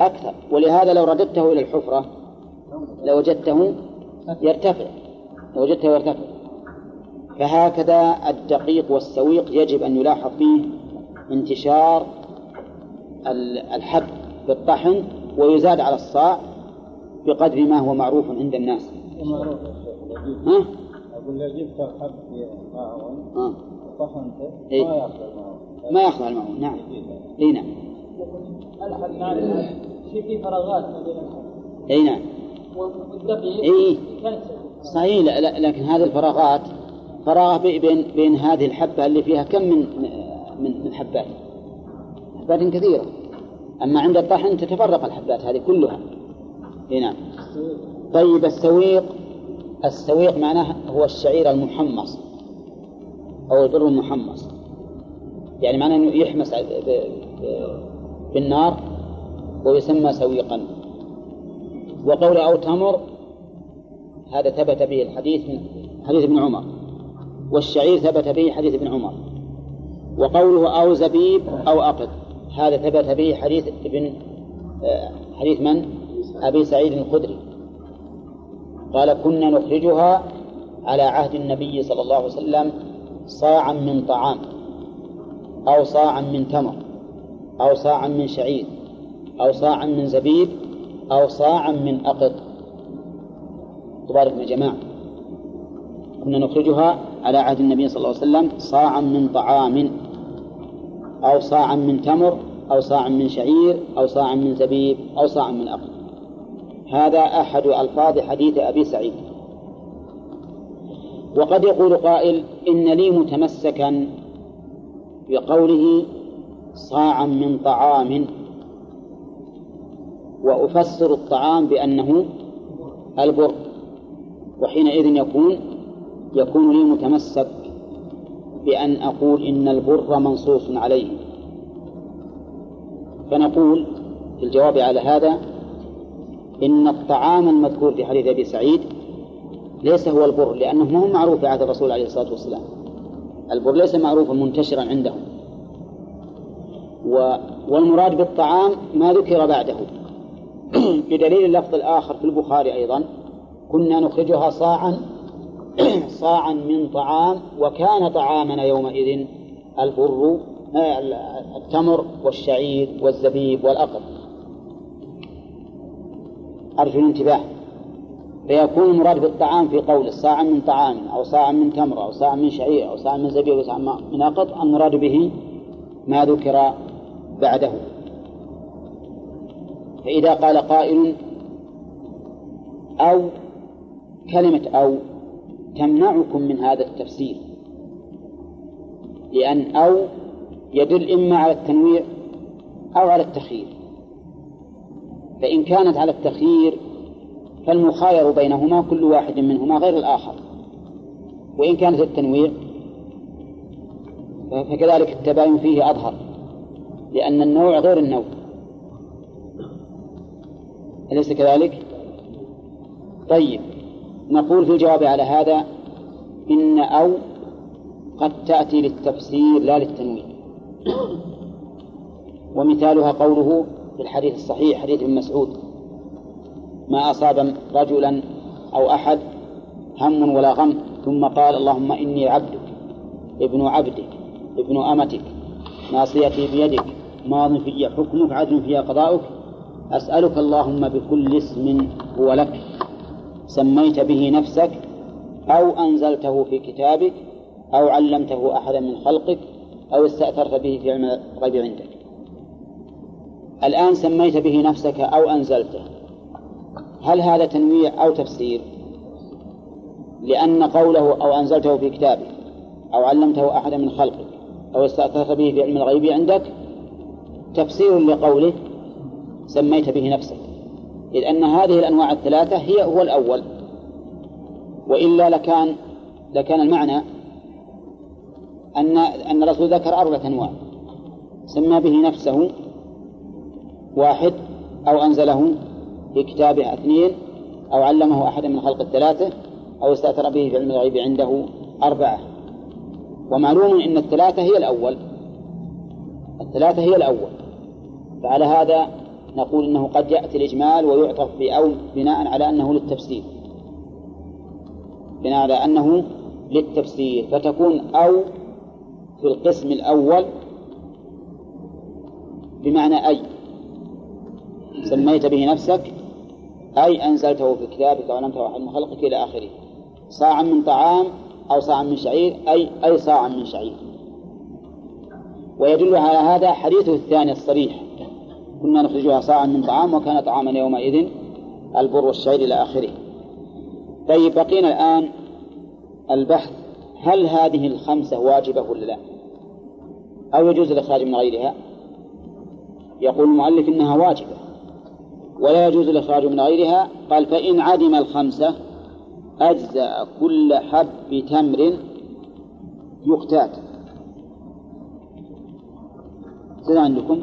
أكثر. ولهذا لو رددته إلى الحفرة لوجدته يرتفع. لوجدته يرتفع فهكذا الدقيق والسويق يجب أن يلاحظ فيه انتشار الحب بالطحن ويزاد على الصاع بقدر ما هو معروف عند الناس. ها؟ أقول لو جبت الحب في معون طحنته. إيه؟ ما يأخذ المعون ما يأخذ المعون نعم. اي نعم. الحد معنى في في فراغات ما بين الحد اي نعم. والدقيق إيه. صحيح لكن هذه الفراغات فراغ بي- بين بين هذه الحبة اللي فيها كم من من من حبات؟ حبات كثيرة. أما عند الطحن تتفرق الحبات هذه كلها. إي نعم. طيب السويق السويق معناه هو الشعير المحمص أو البر المحمص. يعني معناه أنه يحمس بالنار ويسمى سويقا. وقول أو تمر هذا ثبت به الحديث من حديث ابن عمر والشعير ثبت به حديث ابن عمر وقوله أو زبيب أو أقد هذا ثبت به حديث ابن آه، حديث من؟ أبي سعيد الخدري قال كنا نخرجها على عهد النبي صلى الله عليه وسلم صاعا من طعام أو صاعا من تمر أو صاعا من شعير أو صاعا من زبيب أو صاعا من أقط تبارك يا جماعة كنا نخرجها على عهد النبي صلى الله عليه وسلم صاعا من طعام أو صاعا من تمر أو صاعا من شعير أو صاعا من زبيب أو صاعا من أقط هذا أحد ألفاظ حديث أبي سعيد. وقد يقول قائل إن لي متمسكا بقوله صاعا من طعام. وأفسر الطعام بأنه البر. وحينئذ يكون يكون لي متمسك بأن أقول إن البر منصوص عليه. فنقول في الجواب على هذا إن الطعام المذكور في حديث أبي سعيد ليس هو البر لأنه ما هو معروف في عهد الرسول عليه الصلاة والسلام. البر ليس معروفا منتشرا عندهم. والمراد بالطعام ما ذكر بعده. <clears throat> بدليل اللفظ الآخر في البخاري أيضا كنا نخرجها صاعا <clears throat> صاعا من طعام وكان طعامنا يومئذ البر التمر والشعير والزبيب والأقط أرجو الانتباه. فيكون المراد بالطعام في قول صاعا من طعام أو صاعا من تمر أو صاعا من شعير أو صاعا من زبيب أو صاعا من أقط المراد به ما ذكر بعده. فإذا قال قائل أو كلمة أو تمنعكم من هذا التفسير. لأن أو يدل إما على التنويع أو على التخيير. فإن كانت على التخيير فالمخاير بينهما كل واحد منهما غير الآخر. وإن كانت التنويع فكذلك التباين فيه أظهر لأن النوع غير النوع. أليس كذلك؟ طيب. نقول في الجواب على هذا إن أو قد تأتي للتفسير لا للتنويع ومثالها قوله في الحديث الصحيح حديث ابن مسعود ما أصاب رجلا أو أحد هم ولا غم ثم قال اللهم إني عبدك ابن عبدك ابن أمتك ناصيتي بيدك ماض في حكمك عدل في قضاؤك أسألك اللهم بكل اسم هو لك. سميت به نفسك أو أنزلته في كتابك أو علمته أحدا من خلقك أو استأثرت به في علم الغيب عندك. الآن سميت به نفسك أو أنزلته. هل هذا تنويع أو تفسير؟ لأن قوله أو أنزلته في كتابك أو علمته أحدا من خلقك أو استأثرت به في علم الغيب عندك تفسير لقوله سميت به نفسك. إذ أن هذه الأنواع الثلاثة هي هو الأول. وإلا لكان لكان المعنى أن أن الرسول ذكر أربعة أنواع. سمى به نفسه واحد أو أنزله في كتابه اثنين أو علمه أحدا من خلق الثلاثة أو استأثر به في علم الغيب عنده أربعة. ومعلوم أن الثلاثة هي الأول. الثلاثة هي الأول. فعلى هذا نقول أنه قد يأتي الإجمال ويعطف بأو بناء على أنه للتفسير. بناء على أنه للتفسير فتكون أو في القسم الأول بمعنى أي. سميت به نفسك أي أنزلته في كتابك وعلمته أحد من خلقك إلى آخره. صاعا من طعام أو صاعا من شعير أي أي صاعا من شعير. ويدل على هذا حديثه الثاني الصريح. كنا نخرجها صاعا من طعام وكان طعاما يومئذ البر والشعير إلى آخره. طيب بقينا الآن البحث هل هذه الخمسة واجبة ولا لا؟ أو يجوز الإخراج من غيرها؟ يقول المؤلف إنها واجبة. ولا يجوز الإخراج من غيرها؟ قال فإن عدم الخمسة أجزأ كل حب تمر يقتات. عندكم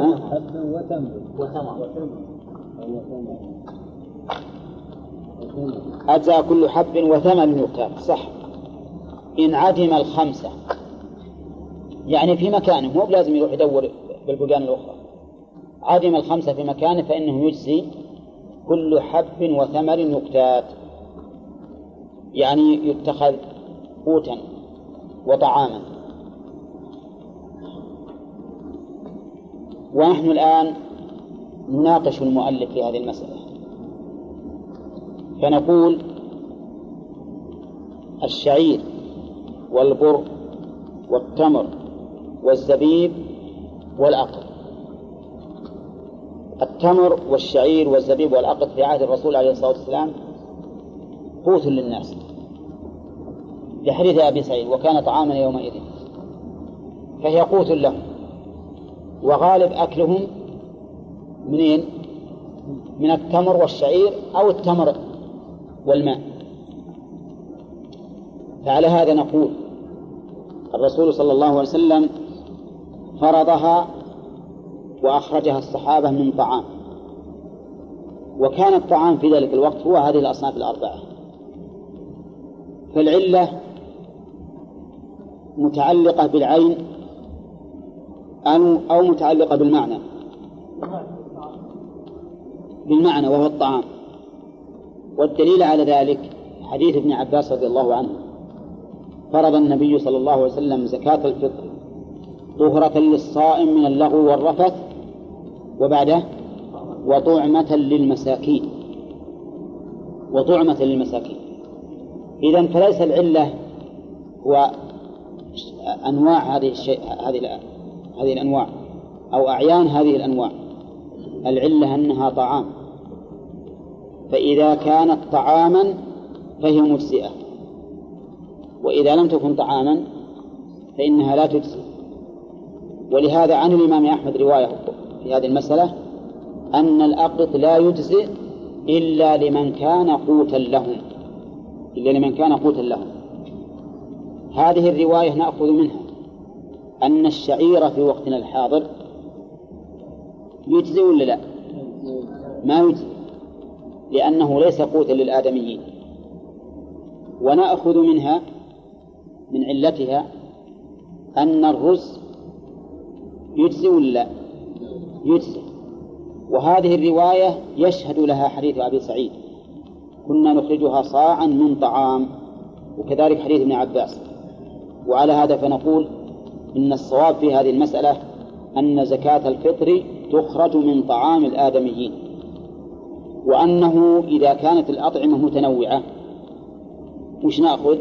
حب وتمر وثمر. أجزأ كل حب وثمن يقتات صح. إن عدم الخمسة يعني في مكانه مو بلازم يروح يدور بالبلدان الأخرى. عدم الخمسة في مكانه فإنه يجزي كل حب وثمر يقتات يعني يتخذ قوتا وطعاما. ونحن الآن نناقش المؤلف في هذه المسألة. فنقول الشعير والبر والتمر والزبيب والعقد التمر والشعير والزبيب والعقد في عهد الرسول عليه الصلاة والسلام قوت للناس. لحديث أبي سعيد وكان طعاما يومئذ فهي قوت لهم. وغالب أكلهم منين؟ من التمر والشعير أو التمر والماء. فعلى هذا نقول الرسول صلى الله عليه وسلم فرضها وأخرجها الصحابة من طعام. وكان الطعام في ذلك الوقت هو هذه الأصناف الأربعة. فالعلة متعلقة بالعين أو متعلقة بالمعنى. بالمعنى وهو الطعام. والدليل على ذلك حديث ابن عباس رضي الله عنه. فرض النبي صلى الله عليه وسلم زكاة الفطر طهرة للصائم من اللغو والرفث وبعده وطعمة للمساكين. وطعمة للمساكين. إذا فليس العلة هو أنواع هذه الشيء هذه هذه الأنواع أو أعيان هذه الأنواع. العلة أنها طعام. فإذا كانت طعاما فهي مجزئة. وإذا لم تكن طعاما فإنها لا تجزي ولهذا عن الإمام أحمد رواية في هذه المسألة أن الأقط لا يجزئ إلا لمن كان قوتا لهم إلا لمن كان قوتا لهم هذه الرواية نأخذ منها. أن الشعير في وقتنا الحاضر يجزي ولا لا؟ ما يجزي لأنه ليس قوتا للآدميين ونأخذ منها من علتها أن الرز يجزي ولا لا؟ يجزي وهذه الرواية يشهد لها حديث أبي سعيد كنا نخرجها صاعا من طعام وكذلك حديث ابن عباس وعلى هذا فنقول إن الصواب في هذه المسألة أن زكاة الفطر تخرج من طعام الآدميين وأنه إذا كانت الأطعمة متنوعة وش نأخذ؟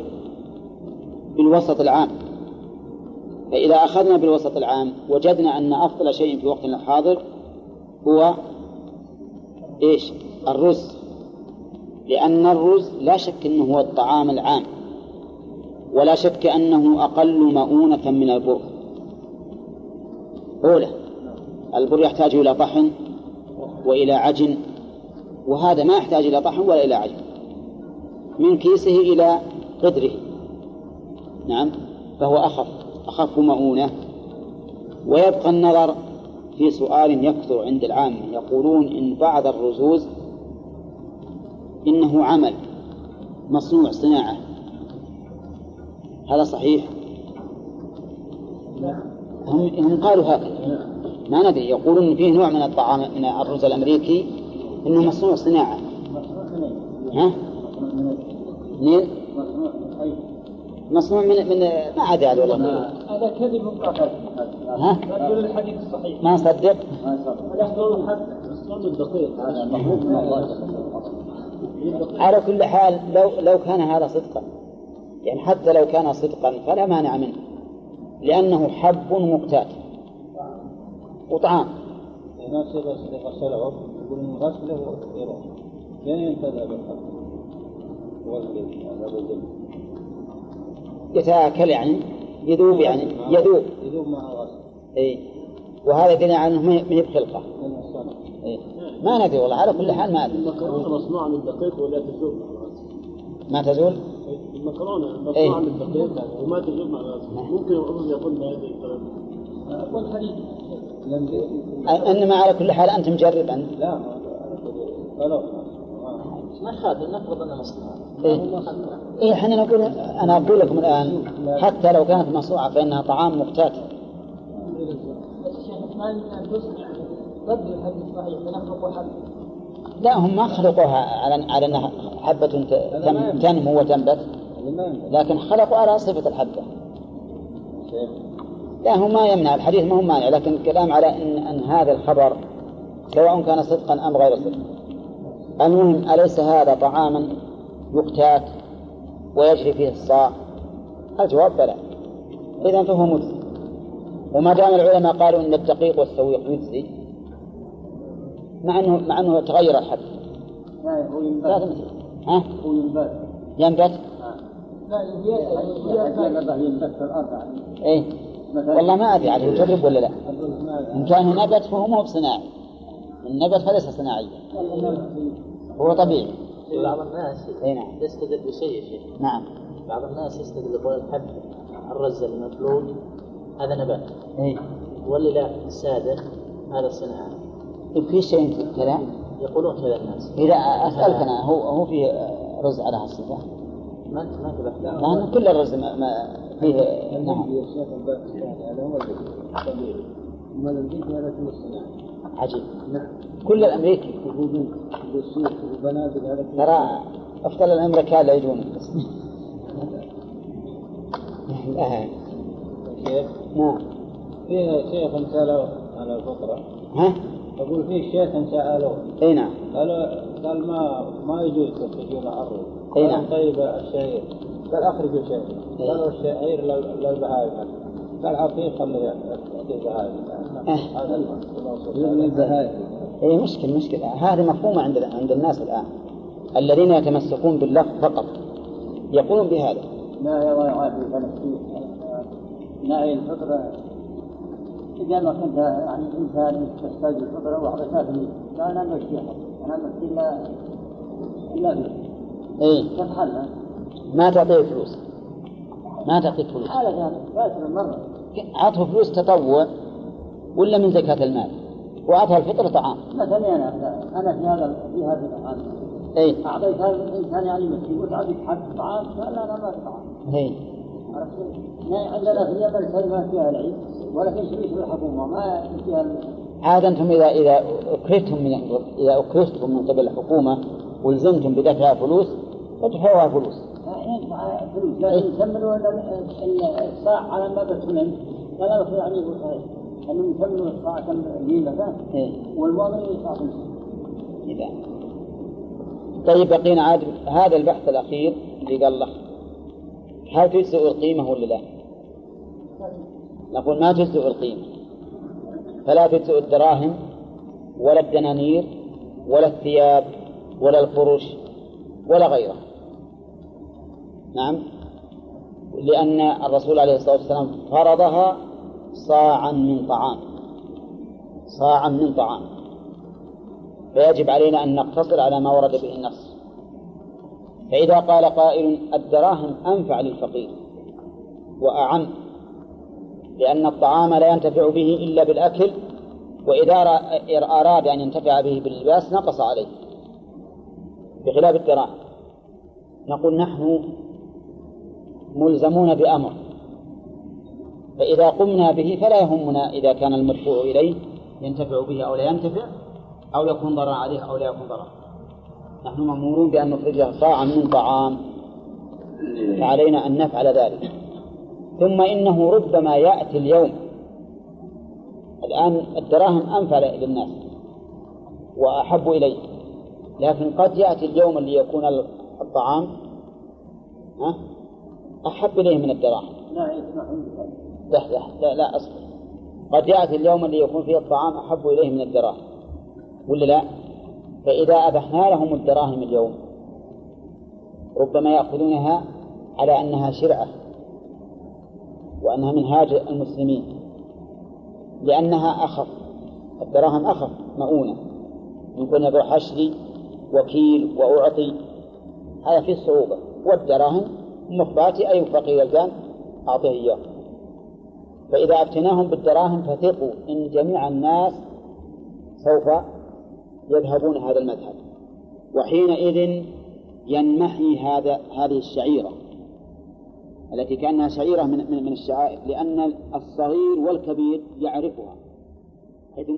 بالوسط العام فإذا أخذنا بالوسط العام وجدنا أن أفضل شيء في وقتنا الحاضر هو إيش؟ الرز لأن الرز لا شك أنه هو الطعام العام ولا شك أنه أقل مؤونة من البر. أولى البر يحتاج إلى طحن وإلى عجن وهذا ما يحتاج إلى طحن ولا إلى عجن. من كيسه إلى قدره. نعم فهو أخف أخف مؤونة. ويبقى النظر في سؤال يكثر عند العامة. يقولون إن بعض الرزوز إنه عمل مصنوع صناعة. هذا صحيح. هم هم قالوا هكذا ما ندري. يقولون إن فيه نوع من الطعام من الرز الأمريكي إنه مصنوع صناعة. ها؟ منين؟ مصنوع من من ما عاد يعني والله. هذا كذب ها؟ الحديث الصحيح. ما نصدق الأصل حتى الصوم الدقيق. هذا على كل حال لو لو كان هذا صدقا. يعني حتى لو كان صدقا فلا مانع منه لأنه حب مقتات وطعام. الناس غسله يقول بالجلد يتآكل يعني يذوب يعني يذوب. يذوب مع الغسل اي وهذا يدل على انه ما هي بخلقه إيه. ما ندري والله على كل حال ما أدري. المكرونة مصنوعة من الدقيق ولا الغاز ما تزول؟ المكرونة إيه. من الدقيق وما تذوب مع الغاز ممكن يقول بهذه الطريقة والحديث أنما على كل حال أنت مجرب أنت. لا ما خاطر نفرض أنه مصنوع إيه. إيه إحنا نقول أنا أقول لكم الآن حتى لو كانت مصنوعة فإنها طعام مقتات لا هم ما خلقوها على على أنها تم- تنمو وتنبت. لكن خلقوا على صفة الحبة لا هو ما يمنع. الحديث ما هو مانع لكن الكلام على إن أن هذا الخبر سواء كان صدقا أم غير صدق. المهم أليس هذا طعاما يقتات ويجري فيه الصاع؟ الجواب بلى. اذا فهو مجزي. وما دام العلماء قالوا إن الدقيق والسويق يجزي مع إنه مع إنه تغير الحد لا هو تمثل ها؟ هو ينبات. ينبت لا إيه. والله ما أدري عاد يجرب ولا لا. إن كان نبت فهو مو بصناعي النبت فليس صناعيا. هو طبيعي. بعض الناس اي نعم. يستدل بشيء يا شيخ. نعم. بعض الناس يستدل يقول الحب الرز المفلوج هذا نبات. إيه. واللي لا سادة هذا صناعة في شيء كذا؟ يقولون كذا الناس. إذا أسألك أنا هو هو في رز على هالصفة؟ ما ما لأن كل الرز ما, ما فيه نعم. عجيب. نعم. كل الأمريكي. ترى أفضل الامريكان لا يجون لا. نعم. فيه شيخ سألوا على الفطرة ها؟ أقول فيه شيخ سألوه أي نعم. قالوا قال ما ما يجوز تخرجون الرز قال نعم. طيب الشعير قال أخرجوا شعير إيه. قالوا الشعير لل- للبهائم قال عقيق خليه يعطي البهائم. إيه. هذا للبهائم اي مشكلة مشكلة. هذه مفهومة عند عند الناس الآن. الذين يتمسكون باللفظ فقط. يقولون بهذا. لا يا ناعي الفطرة. إذا ما كنت يعني إنسان تحتاج الفطرة وأعطيتها لا أنا أمشيها أنا أمشي إلا إلا اي تتحلى. ما تعطيه فلوس. ما تعطيه فلوس. عطه فلوس تطوع ولا من زكاة المال؟ وأعطها الفطر طعام. مثلا أنا أنا في هذا في هذا الحال اي أعطيت هذا الإنسان يعني مسكين وتعطيك حق طعام قال لا أنا ما طعام. عرفت؟ ما عندنا في اليمن ما فيها العيد ولكن شريك الحكومة ما فيها عادة أنتم إذا إذا أكرهتم من إذا أكرهتم من قبل الحكومة وألزمتم بدفع فلوس فادفعوها فلوس. يدفع فلوس لكن يكملوا الصاع على ما بتمن فلا عنه يقول صحيح انهم يكملوا الصاع كم إيه. والمؤمن يدفع فلوس. إذا طيب بقينا عاد هذا البحث الأخير اللي قال له هل تجزئ القيمة ولا لا؟ نقول ما تجزئ القيمة فلا تجزئ الدراهم ولا الدنانير ولا الثياب ولا الفرش ولا غيره نعم. لأن الرسول عليه الصلاة والسلام فرضها صاعا من طعام. صاعا من طعام. فيجب علينا أن نقتصر على ما ورد به النص. فإذا قال قائل الدراهم أنفع للفقير وأعم لأن الطعام لا ينتفع به إلا بالأكل وإذا أراد أن ينتفع به باللباس نقص عليه بخلاف الدراهم. نقول نحن ملزمون بأمر. فإذا قمنا به فلا يهمنا إذا كان المدفوع إليه ينتفع به أو لا ينتفع أو يكون ضررا عليه أو لا يكون ضررا نحن مأمورون بأن نخرج صاعا من طعام فعلينا أن نفعل ذلك. ثم إنه ربما يأتي اليوم. الآن الدراهم أنفع للناس وأحب إليه لكن قد يأتي اليوم اللي يكون الطعام أحب إليه من الدراهم. لا يسمح لا لا لا, لا أصبر. قد يأتي اليوم اللي يكون فيه الطعام أحب إليه من الدراهم. ولا لا؟ فإذا أبحنا لهم الدراهم اليوم ربما يأخذونها على أنها شرعة وأنها منهاج المسلمين لأنها أخف. الدراهم أخف مؤونة. يمكن يروح أشري وكيل وأعطي. هذا فيه صعوبة والدراهم مخباتي أي فقير الجان أعطيه إياه. فإذا أبتناهم بالدراهم فثقوا إن جميع الناس سوف يذهبون هذا المذهب. وحينئذ ينمحي هذا هذه الشعيرة التي كأنها شعيرة من من الشعائر لأن الصغير والكبير يعرفها حيث